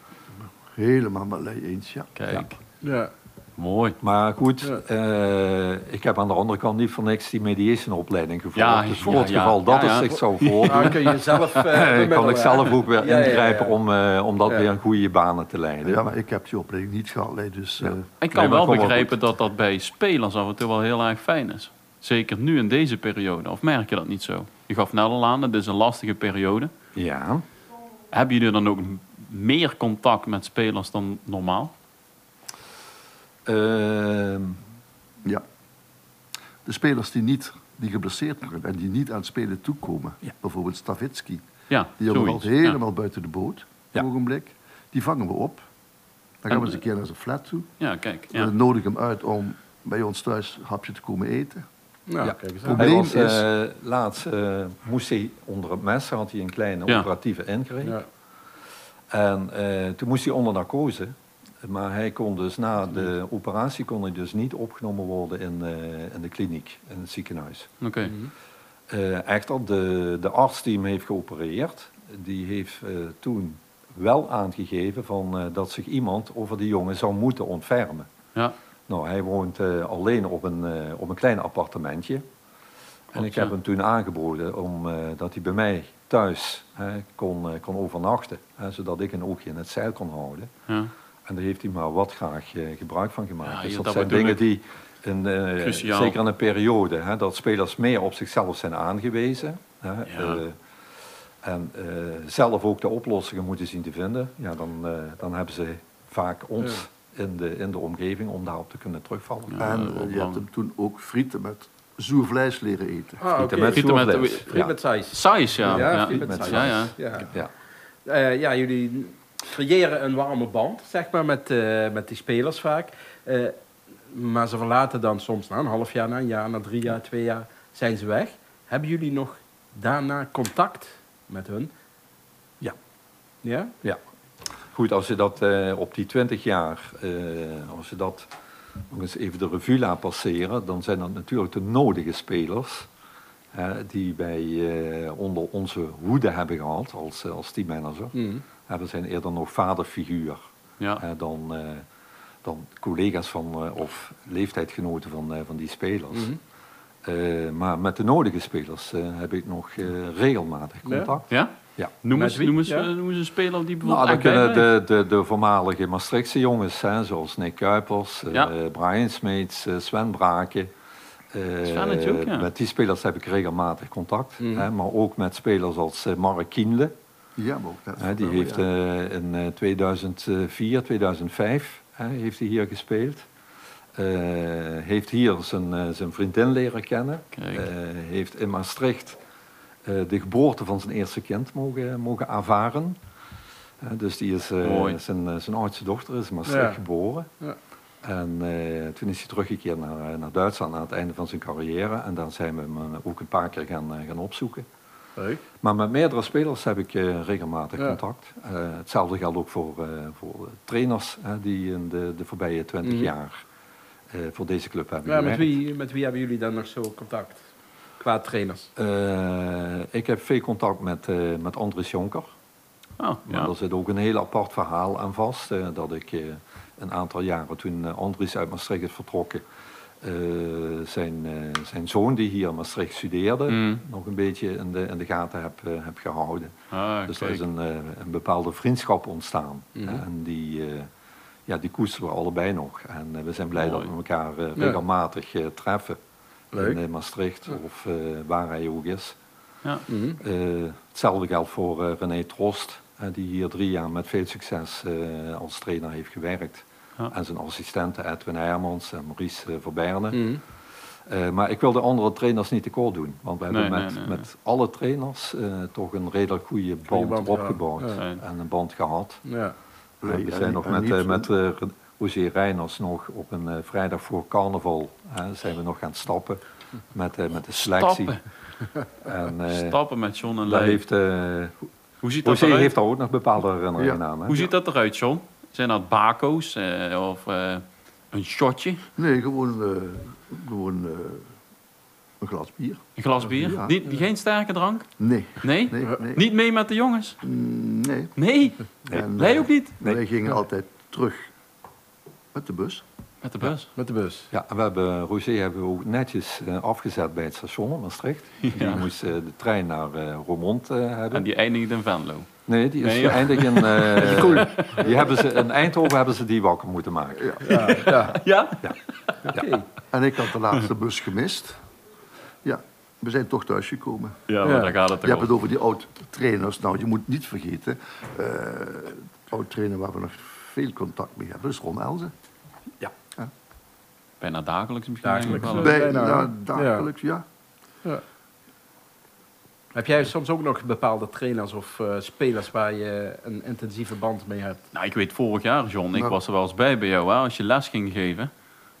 Speaker 3: Helemaal met Lei eens, ja.
Speaker 2: Kijk,
Speaker 1: Ja.
Speaker 2: mooi.
Speaker 4: Maar goed,
Speaker 1: Ja.
Speaker 4: eh, ik heb aan de andere kant niet voor niks die mediation-opleiding gevolgd.
Speaker 2: Ja,
Speaker 4: dus voor
Speaker 2: ja,
Speaker 4: het
Speaker 2: ja.
Speaker 4: geval dat
Speaker 2: Ja, ja.
Speaker 4: het zich zou voordoen,
Speaker 1: Dan kun je zelf eh, [LAUGHS]
Speaker 4: kan ik zelf ook weer
Speaker 1: Ja, ja, ja,
Speaker 4: ingrijpen
Speaker 1: ja.
Speaker 4: om, eh, om dat
Speaker 1: Ja.
Speaker 4: weer in goede banen te leiden.
Speaker 3: Ja, maar ik heb die opleiding niet gehad, dus...
Speaker 4: Ja.
Speaker 3: eh,
Speaker 2: Ik kan wel begrijpen dat dat bij spelers af en toe wel heel erg fijn is. Zeker nu in deze periode. Of merk je dat niet zo? Je gaf net al aan, het is een lastige periode.
Speaker 4: Ja.
Speaker 2: Hebben jullie dan ook meer contact met spelers dan normaal?
Speaker 4: Ehm,
Speaker 3: Ja. De spelers die, niet, die geblesseerd worden en die niet aan het spelen toekomen,
Speaker 4: Ja.
Speaker 3: bijvoorbeeld Stavitski,
Speaker 2: Ja,
Speaker 3: die jongen
Speaker 2: zoiets.
Speaker 3: valt helemaal buiten de boot,
Speaker 4: Ja.
Speaker 3: een ogenblik. Die vangen we op. Dan gaan we eens een keer naar zijn flat toe.
Speaker 2: Ja, ja kijk.
Speaker 3: We nodigen hem uit om bij ons thuis een hapje te komen eten.
Speaker 1: Nou,
Speaker 4: Ja.
Speaker 1: kijk eens aan.
Speaker 3: Probleem
Speaker 4: hij was,
Speaker 3: is-
Speaker 4: eh, laatst eh, moest hij onder het mes, had hij een kleine
Speaker 2: Ja.
Speaker 4: operatieve ingreep.
Speaker 1: Ja.
Speaker 4: En eh, toen moest hij onder narcose. Maar hij kon dus na de operatie kon hij dus niet opgenomen worden in, eh, in de kliniek, in het ziekenhuis.
Speaker 2: Oké.
Speaker 4: Eh, echter, de, de arts die hem heeft geopereerd, die heeft eh, toen wel aangegeven van, eh, dat zich iemand over die jongen zou moeten ontfermen.
Speaker 2: Ja.
Speaker 4: Nou, hij woont eh, alleen op een, eh, op een klein appartementje. En ik heb hem toen aangeboden om, eh, dat hij bij mij thuis hè, kon, kon overnachten. Hè, zodat ik een oogje in het zeil kon houden.
Speaker 2: Ja.
Speaker 4: En daar heeft hij maar wat graag gebruik van gemaakt.
Speaker 2: Ja,
Speaker 4: dus dat,
Speaker 2: dat
Speaker 4: zijn dingen die, in, zeker in een periode, hè, dat spelers meer op zichzelf zijn aangewezen. Hè,
Speaker 2: Ja.
Speaker 4: en zelf ook de oplossingen moeten zien te vinden. Ja, dan, dan hebben ze vaak ons in, de, in de omgeving om daarop te kunnen terugvallen.
Speaker 2: Ja,
Speaker 3: en eh, je hebt hem toen ook frieten met zuur vlees leren eten.
Speaker 1: Ah,
Speaker 4: Frieten met
Speaker 2: Frieten met-
Speaker 4: Ja.
Speaker 1: met saus.
Speaker 2: Size, ja.
Speaker 1: Ja,
Speaker 2: ja.
Speaker 1: friet met
Speaker 4: met
Speaker 1: saus.
Speaker 2: Ja, ja.
Speaker 1: Ja.
Speaker 4: Ja.
Speaker 1: Eh, ja, jullie creëren een warme band, zeg maar, met, eh, met die spelers vaak. Eh, maar ze verlaten dan soms na een half jaar, na een jaar, na drie jaar, twee jaar, zijn ze weg. Hebben jullie nog daarna contact met hun?
Speaker 4: Ja.
Speaker 1: Ja?
Speaker 4: Ja. Goed, als je dat eh, op die 20 jaar, eh, als je dat nog eens even de revue laat passeren, dan zijn dat natuurlijk de nodige spelers die wij eh, onder onze hoede hebben gehad als, als teammanager.
Speaker 1: Mhm.
Speaker 4: We zijn eerder nog vaderfiguur
Speaker 2: Ja.
Speaker 4: dan, dan collega's van, of leeftijdgenoten van, van die spelers.
Speaker 1: Mhm.
Speaker 4: Maar met de nodige spelers heb ik nog regelmatig contact.
Speaker 2: Ja?
Speaker 4: Ja.
Speaker 2: Noem eens,
Speaker 1: wie?
Speaker 2: noem eens,
Speaker 1: Ja.
Speaker 2: eh, noem eens een speler die
Speaker 4: Nou,
Speaker 2: bijvoorbeeld
Speaker 4: dan kunnen
Speaker 2: blijft.
Speaker 4: de, de, de voormalige Maastrichtse jongens, hè, zoals Nick Kuipers, eh. Brian Smeets, eh, Sven Braken. eh,
Speaker 2: Svennetje ook, ja.
Speaker 4: Met die spelers heb ik regelmatig contact.
Speaker 1: Mhm.
Speaker 4: Hè, maar ook met spelers als eh, Mark Kienle.
Speaker 3: Ja, maar ook.
Speaker 4: Hè, die
Speaker 3: wel,
Speaker 4: heeft
Speaker 3: ja.
Speaker 4: eh, in eh, 2004, 2005 hè, heeft hij hier gespeeld. Eh, heeft hier zijn, eh, zijn vriendin leren kennen. Eh, heeft in Maastricht eh, de geboorte van zijn eerste kind mogen, mogen ervaren. Eh, dus die is, eh, zijn, eh, zijn oudste dochter is in Maastricht
Speaker 1: Ja.
Speaker 4: geboren.
Speaker 1: Ja.
Speaker 4: En eh, toen is hij teruggekeerd naar, eh, naar Duitsland aan het einde van zijn carrière. En dan zijn we hem eh, ook een paar keer gaan, eh, gaan opzoeken.
Speaker 1: Leuk.
Speaker 4: Maar met meerdere spelers heb ik eh, regelmatig
Speaker 1: Ja.
Speaker 4: contact. Eh, hetzelfde geldt ook voor, eh, voor trainers die in de, de voorbije twintig
Speaker 1: Mhm.
Speaker 4: jaar eh, voor deze club hebben
Speaker 1: Ja, met,
Speaker 4: gewerkt.
Speaker 1: wie, met wie hebben jullie dan nog zo contact? Qua trainers.
Speaker 4: Eh, ik heb veel contact met, eh, met Andries Jonker.
Speaker 2: Oh,
Speaker 4: Maar er zit ook een heel apart verhaal aan vast. eh, dat ik een aantal jaren toen Andries uit Maastricht is vertrokken, zijn, zijn zoon die hier in Maastricht studeerde,
Speaker 2: Mm.
Speaker 4: nog een beetje in de, in de gaten heb, heb gehouden.
Speaker 2: Ah,
Speaker 4: dus er is een, een bepaalde vriendschap ontstaan.
Speaker 1: Mhm.
Speaker 4: En die, ja, die koesteren we allebei nog. En we zijn blij
Speaker 2: Mooi.
Speaker 4: dat we elkaar regelmatig treffen.
Speaker 1: Leuk.
Speaker 4: In eh, Maastricht
Speaker 1: Ja.
Speaker 4: of eh, waar hij ook is.
Speaker 2: Ja.
Speaker 1: Mhm.
Speaker 4: Eh, hetzelfde geldt voor eh, René Trost, eh, die hier drie jaar met veel succes eh, als trainer heeft gewerkt.
Speaker 2: Ja.
Speaker 4: En zijn assistenten Edwin Hermans en Maurice uh, Verberne.
Speaker 1: Mhm.
Speaker 4: Eh, maar ik wil de andere trainers niet tekort doen. Want we hebben
Speaker 2: Nee,
Speaker 4: met,
Speaker 2: nee, nee,
Speaker 4: met alle trainers eh, toch een redelijk goede band,
Speaker 1: band
Speaker 4: opgebouwd.
Speaker 2: ja.
Speaker 4: En een band gehad.
Speaker 1: Ja.
Speaker 4: We zijn nog
Speaker 3: en
Speaker 4: met, eh, met Roger Reiners nog op een eh, vrijdag voor carnaval. hè, zijn we nog gaan stappen met, eh, met de selectie.
Speaker 2: Stappen. [LAUGHS]
Speaker 4: En, eh,
Speaker 2: Stappen met John en
Speaker 4: daar
Speaker 2: Lee.
Speaker 4: heeft,
Speaker 2: Hoe ziet dat eruit?
Speaker 4: heeft daar ook nog bepaalde herinneringen
Speaker 3: Ja.
Speaker 4: aan. Hè?
Speaker 2: Hoe ziet dat eruit, John? Zijn dat bako's eh, of eh, een shotje?
Speaker 3: Nee, gewoon, eh, gewoon eh, een glas bier.
Speaker 2: Een glas bier?
Speaker 3: Ja.
Speaker 2: Niet, Geen sterke drank?
Speaker 3: Nee,
Speaker 2: Nee?
Speaker 3: nee, nee.
Speaker 2: Niet mee met de jongens?
Speaker 3: Mm, nee.
Speaker 2: Nee?
Speaker 3: En,
Speaker 2: Wij
Speaker 3: eh,
Speaker 2: ook niet?
Speaker 4: Nee.
Speaker 3: Wij gingen altijd terug met de bus.
Speaker 2: Met de bus?
Speaker 1: Met de bus.
Speaker 4: Ja, en we hebben, Roger hebben we ook netjes eh, afgezet bij het station in Maastricht. Die
Speaker 2: Ja.
Speaker 4: moest eh, de trein naar eh Roermond eh, hebben.
Speaker 2: En die eindigt in Venlo.
Speaker 4: Nee, die is
Speaker 2: Nee, ja.
Speaker 4: in... eh, [LAUGHS] die hebben ze, in Eindhoven hebben ze die wakker moeten maken.
Speaker 3: Ja.
Speaker 1: Ja, ja.
Speaker 2: Ja?
Speaker 1: Oké.
Speaker 3: En ik had de laatste bus gemist. Ja. we zijn toch thuisgekomen.
Speaker 2: Ja, maar
Speaker 1: Ja.
Speaker 2: daar gaat het
Speaker 3: Je hebt het over die oud-trainers. Nou, je moet niet vergeten, eh oud-trainer waar we nog veel contact mee hebben, is Ron Elzen.
Speaker 2: Bijna dagelijks misschien.
Speaker 1: Dagelijks.
Speaker 2: wel.
Speaker 1: Bij-
Speaker 3: Bij,
Speaker 1: bijna,
Speaker 3: nou,
Speaker 1: ja.
Speaker 3: dagelijks, ja.
Speaker 1: Heb jij soms ook nog bepaalde trainers of eh, spelers waar je een intensieve band mee hebt?
Speaker 2: Nou, ik weet vorig jaar, John, ik
Speaker 3: Nou.
Speaker 2: was er wel eens bij bij jou, hè, als je les ging geven.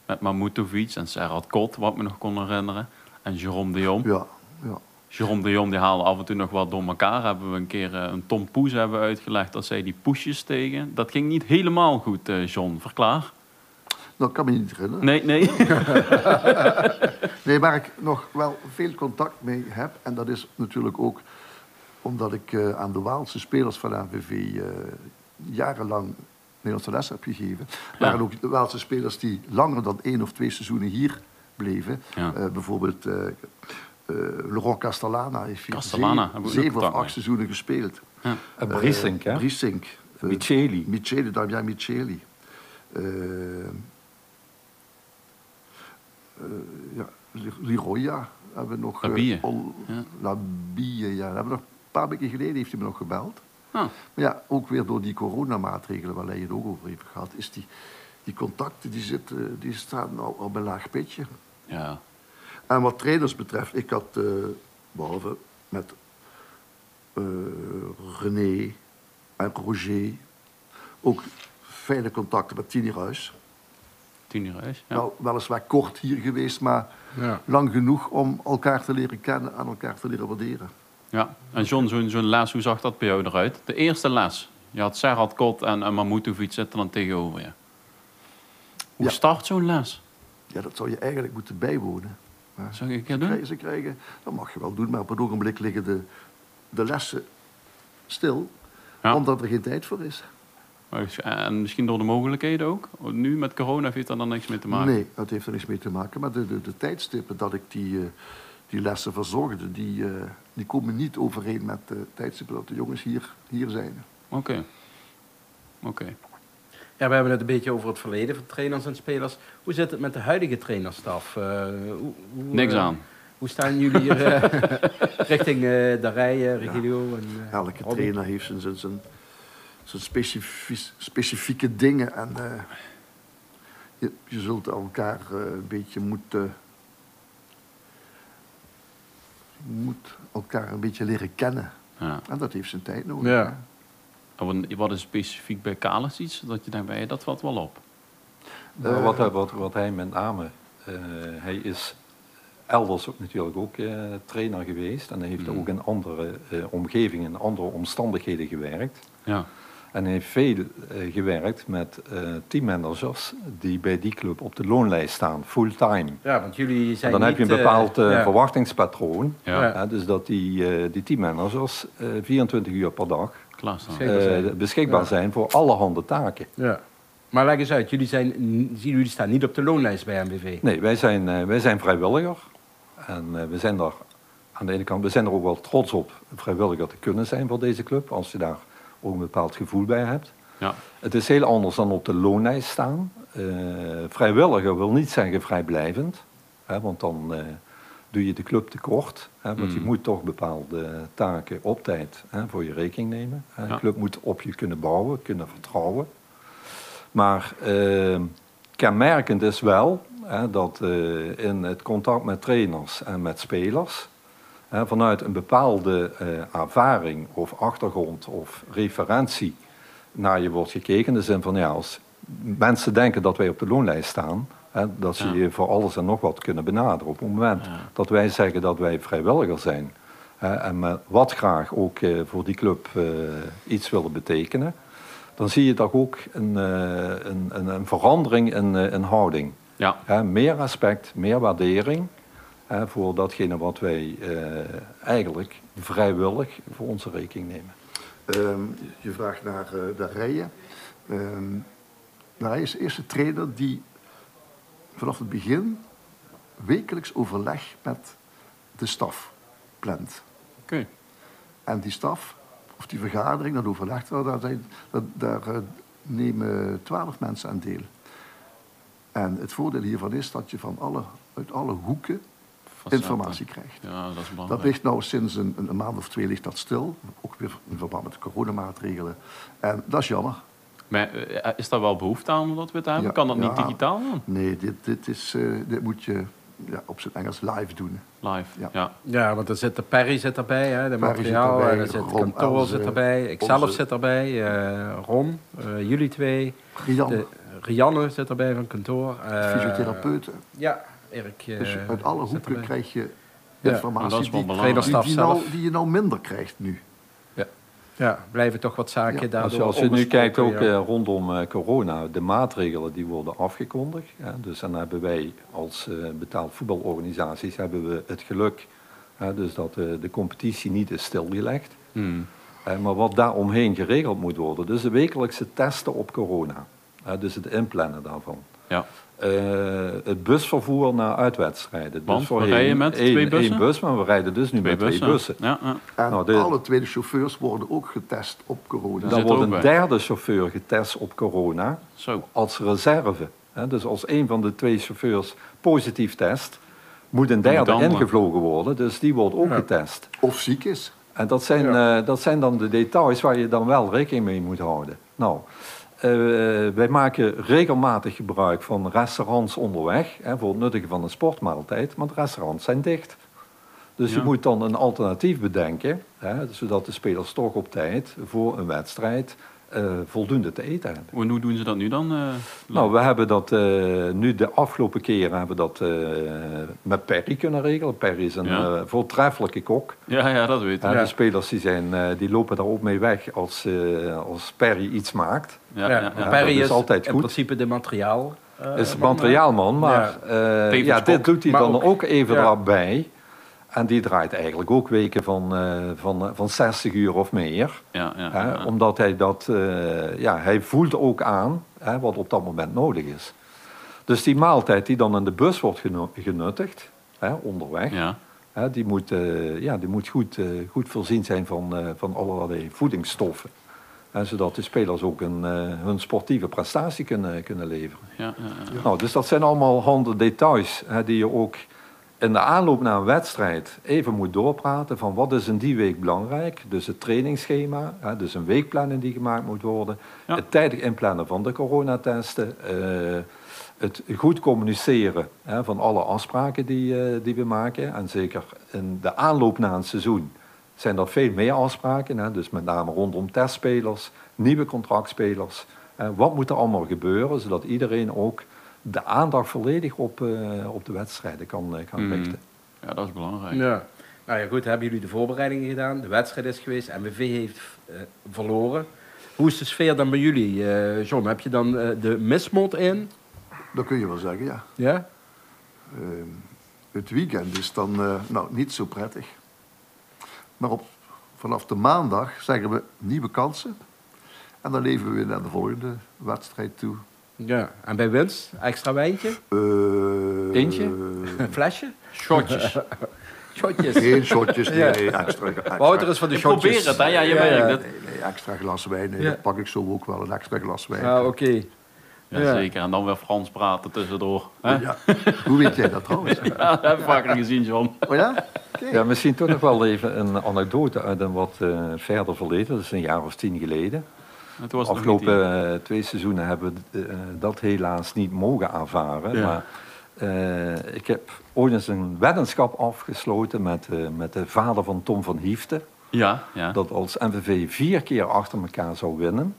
Speaker 2: Met Mamoutovic en Serhat Kot, wat ik me nog kon herinneren. En Jerome de Jong.
Speaker 3: Ja, ja.
Speaker 2: Jerome de Jong die haalde af en toe nog wat door elkaar. Hebben we een keer eh, een Tom Poes hebben uitgelegd dat zij die poesjes tegen. Dat ging niet helemaal goed, eh, John. Verklaar.
Speaker 3: Ik kan me niet herinneren.
Speaker 2: Nee, nee. [LAUGHS]
Speaker 3: Nee, waar ik nog wel veel contact mee heb, en dat is natuurlijk ook omdat ik eh, aan de Waalse spelers van AVV eh, jarenlang Nederlandse les heb gegeven, waren ook de Waalse spelers die langer dan één of twee seizoenen hier bleven.
Speaker 2: Ja.
Speaker 3: Eh, bijvoorbeeld eh eh, Laurent Castellana heeft hier
Speaker 2: Castellana,
Speaker 3: zeven, zeven of acht
Speaker 2: mee.
Speaker 3: seizoenen gespeeld.
Speaker 2: Ja.
Speaker 4: Uh, Briesink, hè?
Speaker 3: Briesink. Eh,
Speaker 4: Micheli.
Speaker 3: Micheli, Damian Micheli. Eh, eh, ja, Liroya hebben we nog. eh,
Speaker 2: Labille, ja.
Speaker 3: Labille, ja. Dat hebben we nog een paar weken geleden heeft hij me nog gebeld.
Speaker 2: Ah,
Speaker 3: Maar ja, ook weer door die coronamaatregelen waar jij het ook over heeft gehad, is die, die contacten die, zitten, die staan nou op een laag pitje.
Speaker 2: ja.
Speaker 3: En wat trainers betreft, ik had, eh, behalve met eh, René en Roger, ook fijne contacten met Tini Ruis.
Speaker 2: Tien uur huis. Ja.
Speaker 3: Nou, weliswaar kort hier geweest, maar
Speaker 1: Ja.
Speaker 3: lang genoeg om elkaar te leren kennen en elkaar te leren waarderen.
Speaker 2: ja. En John, zo'n zo'n les, hoe zag dat bij jou eruit? De eerste les. Je had Serhat Kot en, en Mamoutovic zitten dan tegenover je. Hoe
Speaker 3: Ja.
Speaker 2: start zo'n les?
Speaker 3: Ja, dat zou je eigenlijk moeten bijwonen. Maar
Speaker 2: Zou ik een
Speaker 3: ze
Speaker 2: keer doen?
Speaker 3: krijgen, ze krijgen, dat mag je wel doen, maar op het ogenblik liggen de, de lessen stil,
Speaker 2: Ja.
Speaker 3: omdat er geen tijd voor is.
Speaker 2: En misschien door de mogelijkheden ook? Nu met corona heeft dat dan niks mee te maken?
Speaker 3: Nee, dat heeft er niks mee te maken. Maar de, de, de tijdstippen dat ik die, eh, die lessen verzorgde, die, eh, die komen niet overeen met de tijdstippen dat de jongens hier, hier zijn.
Speaker 2: Oké. Oké.
Speaker 1: Ja, we hebben het een beetje over het verleden van trainers en spelers. Hoe zit het met de huidige trainerstaf? Eh, hoe, hoe,
Speaker 2: Niks aan.
Speaker 1: Hoe staan jullie hier [LAUGHS] richting eh de rijen, Regilio? En,
Speaker 3: Elke trainer heeft zijn, zijn, zijn, specifies- specifieke dingen. En eh, je, je zult elkaar eh, een beetje moeten, je moet elkaar een beetje leren kennen.
Speaker 2: Ja.
Speaker 3: En dat heeft zijn tijd nodig.
Speaker 1: Ja.
Speaker 2: En wat- Wat is specifiek bij Kalis iets? Dat je denkt, bij dat valt wel op.
Speaker 4: Nou,
Speaker 3: Eh,
Speaker 4: wat, hij- wat, wat hij met name, eh, hij is elders ook natuurlijk ook eh, trainer geweest. En hij heeft
Speaker 2: Mm.
Speaker 4: ook in andere eh, omgevingen, in andere omstandigheden gewerkt.
Speaker 2: Ja.
Speaker 4: En hij heeft veel eh, gewerkt met eh, teammanagers die bij die club op de loonlijst staan, fulltime.
Speaker 1: ja, want jullie
Speaker 4: En
Speaker 1: zijn
Speaker 4: dan heb je een
Speaker 1: eh,
Speaker 4: bepaald
Speaker 1: ja.
Speaker 4: verwachtingspatroon.
Speaker 2: Ja.
Speaker 4: Dus dat die, eh, die teammanagers eh 24 uur per dag.
Speaker 1: Beschikbaar zijn.
Speaker 4: beschikbaar
Speaker 1: Ja.
Speaker 4: zijn voor allerhande taken.
Speaker 1: Ja. Maar leg eens uit, jullie, zijn, jullie staan niet op de loonlijst bij MBV.
Speaker 4: Nee, wij zijn, wij zijn vrijwilliger. En we zijn daar aan de ene kant, we zijn er ook wel trots op vrijwilliger te kunnen zijn voor deze club, als je daar ook een bepaald gevoel bij hebt.
Speaker 2: Ja.
Speaker 4: Het is heel anders dan op de loonlijst staan. Eh, vrijwilliger wil niet zeggen vrijblijvend, hè, want dan eh, doe je de club tekort. Hè, want je
Speaker 2: Mm.
Speaker 4: moet toch bepaalde taken op tijd hè, voor je rekening nemen. Hè.
Speaker 2: Ja.
Speaker 4: De club moet op je kunnen bouwen, kunnen vertrouwen. Maar eh, kenmerkend is wel hè, dat in het contact met trainers en met spelers, hè, vanuit een bepaalde eh, ervaring of achtergrond of referentie naar je wordt gekeken. In de zin van ja, als mensen denken dat wij op de loonlijst staan, hè, dat ze
Speaker 2: Ja.
Speaker 4: je voor alles en nog wat kunnen benaderen. Op het moment
Speaker 2: Ja.
Speaker 4: dat wij zeggen dat wij vrijwilliger zijn hè, en met wat graag ook eh, voor die club eh, iets willen betekenen, dan zie je toch ook een, een, een, een verandering in, in houding.
Speaker 2: Ja.
Speaker 4: Meer respect, meer waardering hè, voor datgene wat wij eh, eigenlijk vrijwillig voor onze rekening nemen.
Speaker 3: Ehm, je vraagt naar eh de rijen. Ehm, nou, hij is de eerste trainer die vanaf het begin wekelijks overleg met de staf plant.
Speaker 2: Oké.
Speaker 3: En die staf, of die vergadering, dat overlegt wel, daar, zijn, dat, daar eh, nemen twaalf mensen aan deel. En het voordeel hiervan is dat je van alle, uit alle hoeken. Informatie krijgt.
Speaker 2: Ja, dat is
Speaker 3: Dat
Speaker 2: belangrijk.
Speaker 3: ligt nou sinds een, een maand of twee ligt dat stil. Ook weer in verband met de coronamaatregelen. En dat is jammer.
Speaker 2: Maar eh, is daar wel behoefte aan om dat weer te hebben?
Speaker 3: Ja,
Speaker 2: kan dat niet digitaal dan?
Speaker 3: Nee, dit, dit, is, eh, dit moet je ja, op zijn Engels live doen.
Speaker 2: Live,
Speaker 3: Ja.
Speaker 2: ja.
Speaker 1: Ja, want er zit de Perry zit erbij, hè, de
Speaker 3: Perry zit
Speaker 1: materiaal.
Speaker 3: erbij,
Speaker 1: en er zit
Speaker 3: Ron,
Speaker 1: kantoor
Speaker 3: Elze,
Speaker 1: zit erbij. Ikzelf
Speaker 3: onze-
Speaker 1: zit erbij. eh, Ron, eh, jullie twee.
Speaker 3: Rian,
Speaker 1: De, Rianne zit erbij van kantoor. eh,
Speaker 3: fysiotherapeuten.
Speaker 1: Ja, Erik. eh,
Speaker 3: Dus uit alle hoeken
Speaker 1: erbij.
Speaker 3: krijg je informatie die, nou,
Speaker 1: zelf.
Speaker 3: die je nou minder krijgt nu.
Speaker 1: Ja, blijven toch wat zaken
Speaker 3: Ja,
Speaker 1: daardoor
Speaker 4: Als je, als je nu kijkt ook
Speaker 1: ja.
Speaker 4: eh, rondom eh, corona, de maatregelen die worden afgekondigd. Hè, dus dan hebben wij als eh, betaald voetbalorganisaties hebben we het geluk hè, dus dat eh, de competitie niet is stilgelegd.
Speaker 2: Hmm.
Speaker 4: Eh, maar wat daar omheen geregeld moet worden, dus de wekelijkse testen op corona. Hè, dus het inplannen daarvan.
Speaker 2: Ja.
Speaker 4: Eh, het busvervoer naar uitwedstrijden.
Speaker 2: Want
Speaker 4: dus
Speaker 2: we
Speaker 4: voorheen
Speaker 2: rijden met
Speaker 4: één-
Speaker 2: twee bussen?
Speaker 4: één bus, maar we rijden dus nu
Speaker 2: Twee
Speaker 4: met
Speaker 2: bussen.
Speaker 4: twee bussen.
Speaker 2: Ja, ja.
Speaker 3: En
Speaker 4: Nou, de-
Speaker 3: alle tweede chauffeurs worden ook getest op corona.
Speaker 4: Dan wordt een
Speaker 2: bij.
Speaker 4: derde chauffeur getest op corona
Speaker 2: Zo.
Speaker 4: als reserve. Hè, Dus als een van de twee chauffeurs positief test, moet een derde
Speaker 2: de andere.
Speaker 4: ingevlogen worden. Dus die wordt ook
Speaker 1: Ja.
Speaker 4: getest.
Speaker 3: Of ziek is.
Speaker 4: En dat zijn, eh, dat zijn dan de details waar je dan wel rekening mee moet houden. Nou, eh, wij maken regelmatig gebruik van restaurants onderweg hè, voor het nuttigen van een sportmaaltijd, maar de restaurants zijn dicht. Dus
Speaker 2: Ja.
Speaker 4: je moet dan een alternatief bedenken, hè, zodat de spelers toch op tijd voor een wedstrijd eh, voldoende te eten hebben.
Speaker 2: En hoe doen ze dat nu dan? eh,
Speaker 4: Nou, we hebben dat eh, nu de afgelopen keren hebben dat eh, met Perry kunnen regelen. Perry is een
Speaker 2: Ja.
Speaker 4: voortreffelijke kok.
Speaker 2: ja, ja, dat weet ik.
Speaker 4: Ja,
Speaker 1: Ja.
Speaker 4: De spelers die zijn, eh, die lopen daar ook mee weg als, eh, als Perry iets maakt.
Speaker 2: Ja,
Speaker 1: Ja,
Speaker 2: ja, ja.
Speaker 4: Ja,
Speaker 1: Perry
Speaker 4: is
Speaker 1: is
Speaker 4: altijd
Speaker 1: in
Speaker 4: goed.
Speaker 1: principe de materiaal. eh,
Speaker 4: is
Speaker 1: man,
Speaker 4: materiaalman, maar
Speaker 1: Ja.
Speaker 4: eh, dit doet hij
Speaker 1: maar
Speaker 4: dan
Speaker 1: ook-
Speaker 4: ook, even
Speaker 1: ja.
Speaker 4: En die draait eigenlijk ook weken van, eh, van, eh, van 60 uur of meer.
Speaker 2: Ja, ja,
Speaker 4: Hè,
Speaker 2: ja.
Speaker 4: Omdat hij dat, eh, ja, hij voelt ook aan hè, wat op dat moment nodig is. Dus die maaltijd die dan in de bus wordt genu- genuttigd, hè, onderweg,
Speaker 2: Ja.
Speaker 4: hè, die moet, ja, die moet goed, goed voorzien zijn van, van allerlei voedingsstoffen. Hè, zodat de spelers ook een, hun sportieve prestatie kunnen, kunnen leveren.
Speaker 2: Ja, ja, ja.
Speaker 4: Nou, dus dat zijn allemaal handen details hè, die je ook in de aanloop naar een wedstrijd even moet doorpraten van wat is in die week belangrijk. Dus het trainingsschema, hè, dus een weekplanning die gemaakt moet worden.
Speaker 2: Ja.
Speaker 4: Het tijdig inplannen van de coronatesten. eh, het goed communiceren hè, van alle afspraken die, eh, die we maken. En zeker in de aanloop naar een seizoen zijn er veel meer afspraken. Hè, dus met name rondom testspelers, nieuwe contractspelers. Eh, wat moet er allemaal gebeuren, zodat iedereen ook de aandacht volledig op, eh, op de wedstrijden kan, eh, kan
Speaker 2: Mm.
Speaker 4: richten.
Speaker 2: Ja, dat is belangrijk.
Speaker 1: Ja. Nou ja, goed, hebben jullie de voorbereidingen gedaan. De wedstrijd is geweest. MVV heeft eh, verloren. Hoe is de sfeer dan bij jullie? eh, John, heb je dan eh, de mismod in?
Speaker 3: Dat kun je wel zeggen, ja.
Speaker 1: Ja?
Speaker 3: Ehm, het weekend is dan eh, nou, niet zo prettig. Maar op, vanaf de maandag zeggen we nieuwe kansen. En dan leven we weer naar de volgende wedstrijd toe.
Speaker 1: Ja. En bij winst, extra wijntje?
Speaker 3: Eh,
Speaker 4: Eentje?
Speaker 1: Een [LAUGHS] flesje?
Speaker 2: Shotjes. [LAUGHS]
Speaker 1: Shotjes.
Speaker 3: Geen shotjes, nee,
Speaker 1: Ja.
Speaker 3: extra, extra,
Speaker 1: Wouter is van de
Speaker 2: Ik
Speaker 1: shotjes.
Speaker 2: probeer het, hè? Ja, je merkt het.
Speaker 3: nee, nee, extra glas wijn. Nee,
Speaker 1: Ja.
Speaker 3: Dat pak ik zo ook wel, een extra glas wijn.
Speaker 1: Ah, oké.
Speaker 2: Ja,
Speaker 1: Ja.
Speaker 2: zeker. En dan weer Frans praten tussendoor. Hè?
Speaker 3: Ja. Hoe weet jij dat trouwens? [LAUGHS]
Speaker 2: Ja, dat heb ik vaker gezien, John.
Speaker 3: Oh ja? Oké.
Speaker 4: Ja, misschien toch nog wel even een anekdote uit een wat eh, verder verleden. Dat is een jaar of tien geleden.
Speaker 2: Was
Speaker 4: afgelopen eh, twee seizoenen hebben we eh, dat helaas niet mogen aanvaren.
Speaker 2: Ja.
Speaker 4: Maar eh, ik heb ooit eens een weddenschap afgesloten met, met de vader van Tom van Hiefte.
Speaker 2: Ja, ja.
Speaker 4: Dat als MVV vier keer achter elkaar zou winnen,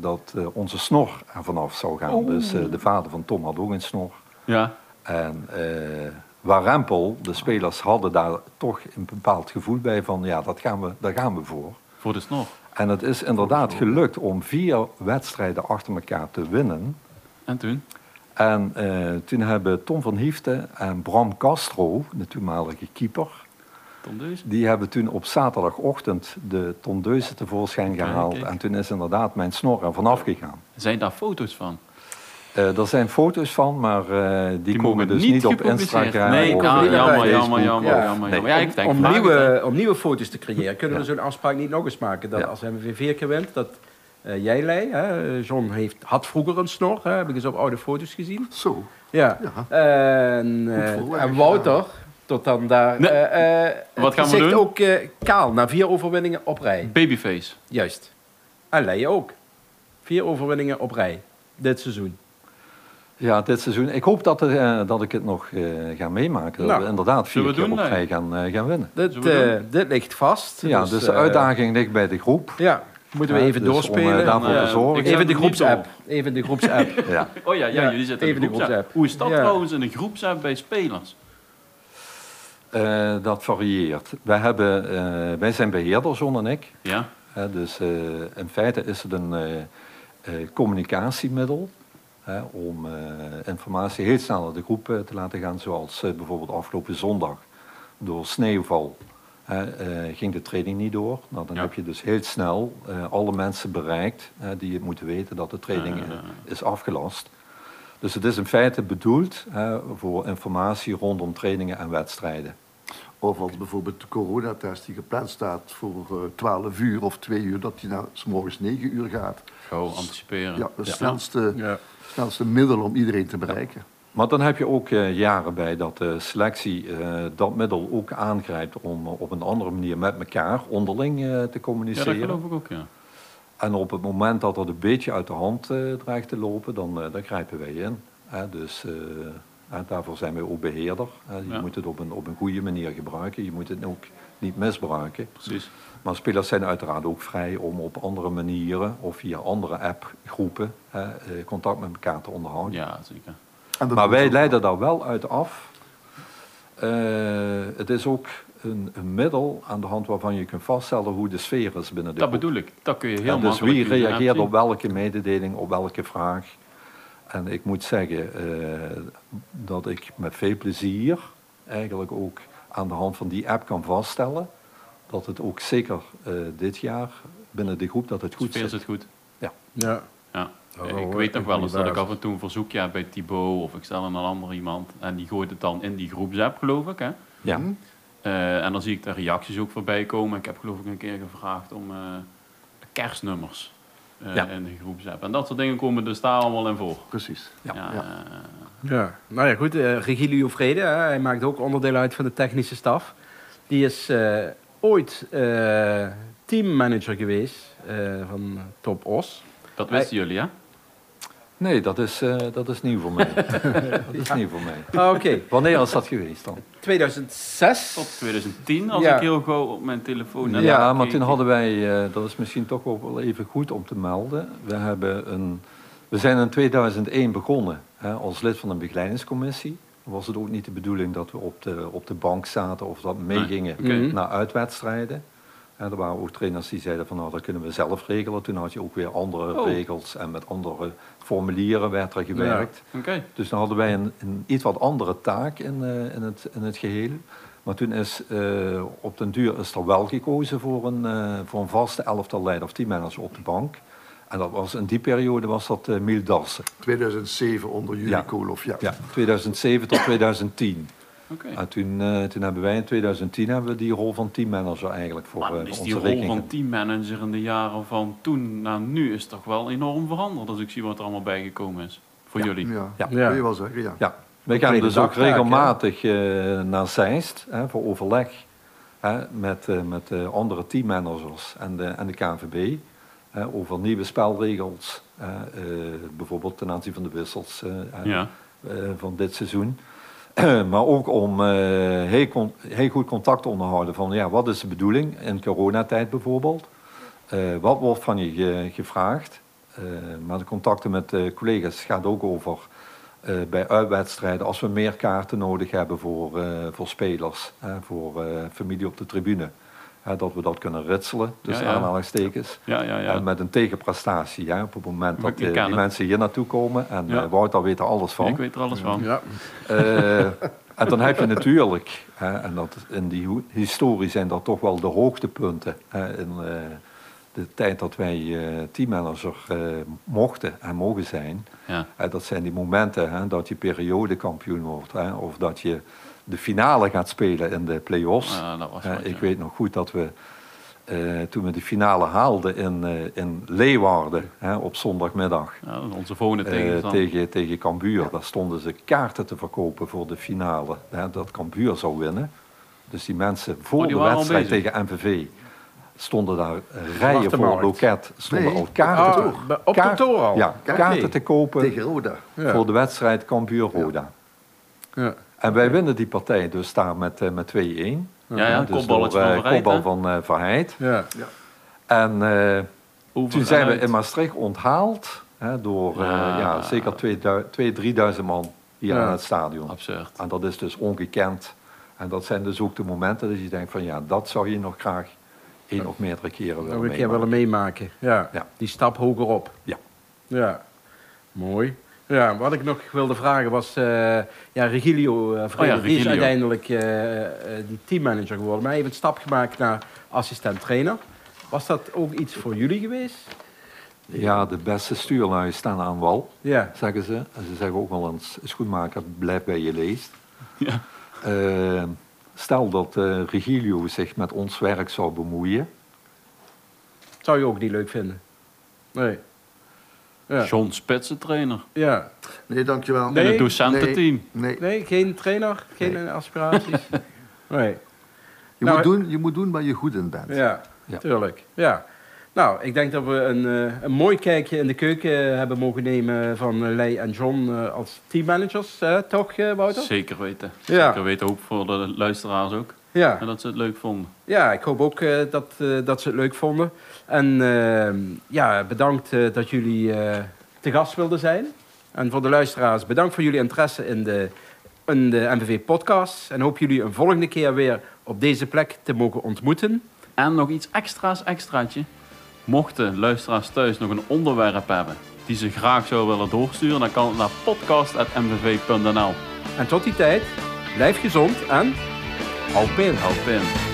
Speaker 4: dat onze snor er vanaf zou gaan. Dus eh, de vader van Tom had ook een snor.
Speaker 2: ja.
Speaker 4: En eh Warempel, de spelers hadden daar toch een bepaald gevoel bij van ja, dat gaan we, daar gaan we voor.
Speaker 2: Voor de snor.
Speaker 4: En het is inderdaad gelukt om vier wedstrijden achter elkaar te winnen.
Speaker 2: En toen?
Speaker 4: En eh, toen hebben Tom van Hiefte en Bram Castro, de toenmalige keeper, die hebben toen op zaterdagochtend de tondeuzen tevoorschijn
Speaker 2: Kijk,
Speaker 4: gehaald.
Speaker 2: kijk.
Speaker 4: En toen is inderdaad mijn snor er vanaf gegaan.
Speaker 2: Zijn daar foto's van?
Speaker 4: Eh, er zijn foto's van, maar eh, die,
Speaker 2: Die
Speaker 4: komen
Speaker 2: mogen
Speaker 4: dus
Speaker 2: niet
Speaker 4: niet op. Instagram.
Speaker 2: Nee,
Speaker 4: of
Speaker 1: ah, jammer,
Speaker 2: jammer, jammer,
Speaker 1: Ja.
Speaker 2: jammer,
Speaker 4: Nee.
Speaker 2: jammer. Ja, ik denk,
Speaker 1: om, nieuwe, om nieuwe foto's te creëren, kunnen we zo'n afspraak niet nog eens maken. Dat
Speaker 4: Ja.
Speaker 1: als MVV vier keer wint, dat eh, jij lei, hè, John heeft, had vroeger een snor, hè, heb ik eens op oude foto's gezien.
Speaker 3: Zo.
Speaker 1: Ja.
Speaker 3: Ja.
Speaker 1: En, en Wouter, Tot dan daar.
Speaker 2: Nee. Wat gaan we doen?
Speaker 1: ook kaal na vier overwinningen op rij.
Speaker 2: Babyface.
Speaker 1: Juist. En Leien ook. Vier overwinningen op rij. Dit seizoen.
Speaker 4: Ja, dit seizoen. Ik hoop dat, er, eh, dat ik het nog eh, ga meemaken. Dat
Speaker 1: Nou,
Speaker 4: we inderdaad vier
Speaker 2: zullen we
Speaker 4: keer
Speaker 2: doen,
Speaker 4: op
Speaker 2: nee?
Speaker 4: gaan, eh, gaan winnen.
Speaker 1: Dit, dit ligt vast.
Speaker 4: Ja, dus de
Speaker 1: eh,
Speaker 4: uitdaging ligt bij de groep.
Speaker 1: Ja, moeten we
Speaker 4: Ja,
Speaker 1: even
Speaker 4: dus om,
Speaker 1: doorspelen.
Speaker 4: daarvoor te zorgen.
Speaker 1: even de groepsapp. Even de groepsapp. [LAUGHS]
Speaker 4: Ja.
Speaker 2: Oh ja, ja,
Speaker 1: Ja,
Speaker 2: jullie zitten in
Speaker 1: even
Speaker 2: de
Speaker 1: de
Speaker 2: groepsapp. Hoe is dat
Speaker 1: Ja.
Speaker 2: trouwens in de groepsapp bij spelers?
Speaker 4: Eh, dat varieert. Wij, hebben, eh, wij zijn beheerder, John en ik.
Speaker 2: Ja?
Speaker 4: Hè, dus eh, in feite is het een eh, eh, communicatiemiddel hè, om eh, informatie heel snel naar de groep eh, te laten gaan. Zoals eh, bijvoorbeeld afgelopen zondag door sneeuwval hè, eh, ging de training niet door. Nou, dan
Speaker 2: Ja.
Speaker 4: heb je dus heel snel eh, alle mensen bereikt hè, die het moeten weten dat de training is afgelast. Dus het is in feite bedoeld hè, voor informatie rondom trainingen en wedstrijden.
Speaker 3: Of als bijvoorbeeld de coronatest die gepland staat voor eh 12 uur of 2 uur, dat die naar s morgens 9 uur gaat.
Speaker 2: Gewoon anticiperen.
Speaker 3: Ja, het
Speaker 2: Ja.
Speaker 3: snelste,
Speaker 1: Ja.
Speaker 3: Snelste middel om iedereen te bereiken.
Speaker 4: Maar dan heb je ook eh, jaren bij dat de selectie eh, dat middel ook aangrijpt om eh, op een andere manier met elkaar onderling eh, te
Speaker 2: Ja, dat
Speaker 4: communiceren.
Speaker 2: geloof ik ook, ja.
Speaker 4: en op het moment dat dat een beetje uit de hand eh, dreigt te lopen, dan, eh, dan grijpen wij in. Hè, dus eh, daarvoor zijn wij ook beheerder. Hè. Je
Speaker 2: Ja.
Speaker 4: moet het op een, op een goede manier gebruiken. Je moet het ook niet misbruiken.
Speaker 2: Precies.
Speaker 4: Maar spelers zijn uiteraard ook vrij om op andere manieren of via andere appgroepen hè, eh, contact met elkaar te onderhouden.
Speaker 2: Ja, zeker.
Speaker 3: En
Speaker 4: Maar wij leiden daar wel uit af. Eh, het is ook een, een middel aan de hand waarvan je kunt vaststellen hoe de sfeer is binnen de
Speaker 2: Dat
Speaker 4: groep.
Speaker 2: bedoel ik. Dat kun je heel
Speaker 4: Ja, dus
Speaker 2: makkelijk
Speaker 4: wie reageert op welke mededeling, op welke vraag. En ik moet zeggen eh, dat ik met veel plezier eigenlijk ook aan de hand van die app kan vaststellen dat het ook zeker eh, dit jaar binnen de groep dat het goed
Speaker 2: Sfeer
Speaker 4: zit.
Speaker 2: zit goed.
Speaker 1: Ja.
Speaker 2: Ja.
Speaker 1: Oh,
Speaker 2: ik
Speaker 1: hoor,
Speaker 2: weet nog wel eens dat ik af en toe een verzoekje heb bij Thibaut of ik stel een ander iemand en die gooit het dan in die groepsapp, geloof ik. Hè?
Speaker 4: Ja.
Speaker 3: Hm?
Speaker 2: Eh, en dan zie ik de reacties ook voorbij komen. Ik heb geloof ik een keer gevraagd om eh, de kerstnummers eh,
Speaker 4: Ja.
Speaker 2: de groepsapp. En dat soort dingen komen dus daar allemaal in voor.
Speaker 3: Precies.
Speaker 4: Ja.
Speaker 2: Ja,
Speaker 3: Ja.
Speaker 2: eh,
Speaker 1: Ja, nou ja, goed. eh Regilio Vrede, hè, hij maakt ook onderdeel uit van de technische staf. Die is eh, ooit teammanager geweest van Top Os.
Speaker 2: dat wisten jullie, hè?
Speaker 4: Nee, dat is, eh, dat is nieuw voor mij. [LAUGHS] dat is nieuw voor mij.
Speaker 1: Ah, Oké,
Speaker 4: Wanneer is dat geweest dan?
Speaker 1: 2006.
Speaker 2: Tot 2010, als
Speaker 1: Ja.
Speaker 2: ik heel gauw op mijn telefoon net
Speaker 4: Ja, maar toen hadden wij, eh, dat is misschien toch ook wel even goed om te melden. We, hebben een, we zijn in 2001 begonnen hè, als lid van een begeleidingscommissie. Dan was het ook niet de bedoeling dat we op de, op de bank zaten of dat we meegingen naar uitwedstrijden. En er waren ook trainers die zeiden van nou dat kunnen we zelf regelen. Toen had je ook weer andere
Speaker 2: Oh.
Speaker 4: regels en met andere formulieren werd er gewerkt.
Speaker 2: Oké.
Speaker 4: Dus dan hadden wij een, een iets wat andere taak in, eh, in, het, in het geheel. Maar toen is eh, op den duur is er wel gekozen voor een, eh, voor een vaste elftal leider of teammanager op de bank. En dat was, in die periode was dat eh Miel Darsen.
Speaker 3: 2007 onder Jurie
Speaker 4: Ja.
Speaker 3: Koolhof, ja.
Speaker 4: Ja, 2007 tot 2010.
Speaker 2: Oké.
Speaker 4: En toen, eh, toen hebben wij in 2010 hebben we die rol van teammanager eigenlijk voor
Speaker 2: Maar
Speaker 4: eh,
Speaker 2: is die rol
Speaker 4: rekening.
Speaker 2: van teammanager in de jaren van toen naar nu is toch wel enorm veranderd als ik zie wat er allemaal bijgekomen is. Voor
Speaker 4: Ja.
Speaker 2: jullie.
Speaker 3: Ja,
Speaker 4: Ja.
Speaker 3: kun je wel zeggen, ja.
Speaker 4: Ja, wij gaan dus ook regelmatig eh, naar Zeist hè, voor overleg hè, met, eh, met andere teammanagers en de, en de KNVB over nieuwe spelregels. eh, bijvoorbeeld ten aanzien van de wissels eh, eh, van dit seizoen. [CLEARS THROAT] maar ook om eh, heel, goed contact te onderhouden van ja, wat is de bedoeling in coronatijd bijvoorbeeld. Eh, wat wordt van je ge- gevraagd? Eh, maar de contacten met collega's gaat ook over bij uitwedstrijden, als we meer kaarten nodig hebben voor, voor spelers, voor familie op de tribune, dat we dat kunnen ritselen, tussen
Speaker 2: Ja, ja.
Speaker 4: aanhalingstekens.
Speaker 2: Ja, ja, ja.
Speaker 4: En met een tegenprestatie, hè, op het moment dat eh, die
Speaker 2: het.
Speaker 4: mensen hier naartoe komen. En
Speaker 2: Ja.
Speaker 4: eh, Wouter weet er alles van.
Speaker 2: Ik weet er alles van.
Speaker 1: Ja.
Speaker 4: Eh, [LAUGHS] en dan heb je natuurlijk, hè, en dat, in die historie zijn dat toch wel de hoogtepunten. Hè, in eh, de tijd dat wij eh, teammanager mochten en mogen zijn.
Speaker 2: Ja.
Speaker 4: Dat zijn die momenten hè, dat je periodekampioen wordt. Hè, of dat je de finale gaat spelen in de play-offs.
Speaker 2: Ja, dat was
Speaker 4: Hè,
Speaker 2: wat,
Speaker 4: ik
Speaker 2: ja.
Speaker 4: weet nog goed dat we eh, toen we de finale haalden in, eh, in Leeuwarden hè, op zondagmiddag.
Speaker 2: Ja, onze volgende
Speaker 4: eh,
Speaker 2: tegenstander.
Speaker 4: tegen, tegen Cambuur. Daar stonden ze kaarten te verkopen voor de finale. Hè, dat Cambuur zou winnen. Dus die mensen voor
Speaker 2: Oh, die
Speaker 4: de wedstrijd tegen MVV stonden daar rijen voor loket. Stonden
Speaker 3: Nee,
Speaker 4: al kaarten,
Speaker 1: Ah,
Speaker 4: te,
Speaker 1: op
Speaker 4: kaart-
Speaker 1: kantoor al?
Speaker 4: Ja, kaarten te kopen
Speaker 3: Tegen Roda.
Speaker 1: Ja.
Speaker 4: voor de wedstrijd Cambuur-Roda.
Speaker 1: Ja.
Speaker 4: En wij winnen die partij dus daar met, eh, met 2-1.
Speaker 2: Ja, ja,
Speaker 4: Dus
Speaker 2: kopballetje
Speaker 4: door,
Speaker 2: van
Speaker 4: eh,
Speaker 2: Verheid,
Speaker 4: kopbal van eh, Verheid.
Speaker 1: Ja.
Speaker 4: En eh, toen
Speaker 2: en
Speaker 4: zijn we in Maastricht onthaald hè, door eh,
Speaker 2: Ja.
Speaker 4: ja, zeker 2.000, 3.000 man hier
Speaker 1: Ja.
Speaker 4: aan het stadion.
Speaker 2: Absurd.
Speaker 4: En dat is dus ongekend. En dat zijn dus ook de momenten dat je denkt van ja, dat zou je nog graag één of meerdere keren willen
Speaker 1: Nog een keer
Speaker 4: meemaken.
Speaker 1: willen meemaken. Ja.
Speaker 4: Ja.
Speaker 1: Die stap hoger op.
Speaker 4: Ja.
Speaker 1: Ja. Mooi. Ja, wat ik nog wilde vragen was, eh, ja, Regilio, uh, die is uiteindelijk eh, eh, die teammanager geworden, maar hij heeft een stap gemaakt naar assistent-trainer. Was dat ook iets voor jullie geweest?
Speaker 4: Ja, de beste stuurlui staan aan wal,
Speaker 1: Ja.
Speaker 4: zeggen ze. En ze zeggen ook wel eens, schoenmaker, blijf bij je leest.
Speaker 2: Ja.
Speaker 4: Stel dat eh, Regilio zich met ons werk zou bemoeien.
Speaker 1: Zou je ook niet leuk vinden? Nee. Ja.
Speaker 2: John Spitsen trainer.
Speaker 1: Ja.
Speaker 3: Nee, dankjewel.
Speaker 1: Nee.
Speaker 2: In het docententeam.
Speaker 3: Nee.
Speaker 1: Nee, geen trainer, geen aspiraties? [LAUGHS] Nee.
Speaker 3: Je,
Speaker 1: Nou,
Speaker 3: moet doen, je moet doen waar je goed in bent.
Speaker 1: Ja,
Speaker 4: Ja.
Speaker 1: tuurlijk. Ja. Nou, ik denk dat we een, eh, een mooi kijkje in de keuken hebben mogen nemen van eh, Lei en John eh, als teammanagers, eh, toch eh, Wouter?
Speaker 2: Zeker weten.
Speaker 1: Ja.
Speaker 2: Zeker weten ook voor de luisteraars ook.
Speaker 1: Ja.
Speaker 2: En dat ze het leuk vonden.
Speaker 1: ja, ik hoop ook eh, dat, eh, dat ze het leuk vonden. En eh, ja, bedankt eh, dat jullie te gast wilden zijn. En voor de luisteraars, bedankt voor jullie interesse in de, in de MVV-podcast. En hoop jullie een volgende keer weer op deze plek te mogen ontmoeten.
Speaker 2: En nog iets extra's extraatje. Mochten luisteraars thuis nog een onderwerp hebben die ze graag zouden willen doorsturen, dan kan het naar podcast.mvv.nl.
Speaker 1: En tot die tijd, blijf gezond en hou pin.
Speaker 2: Help in.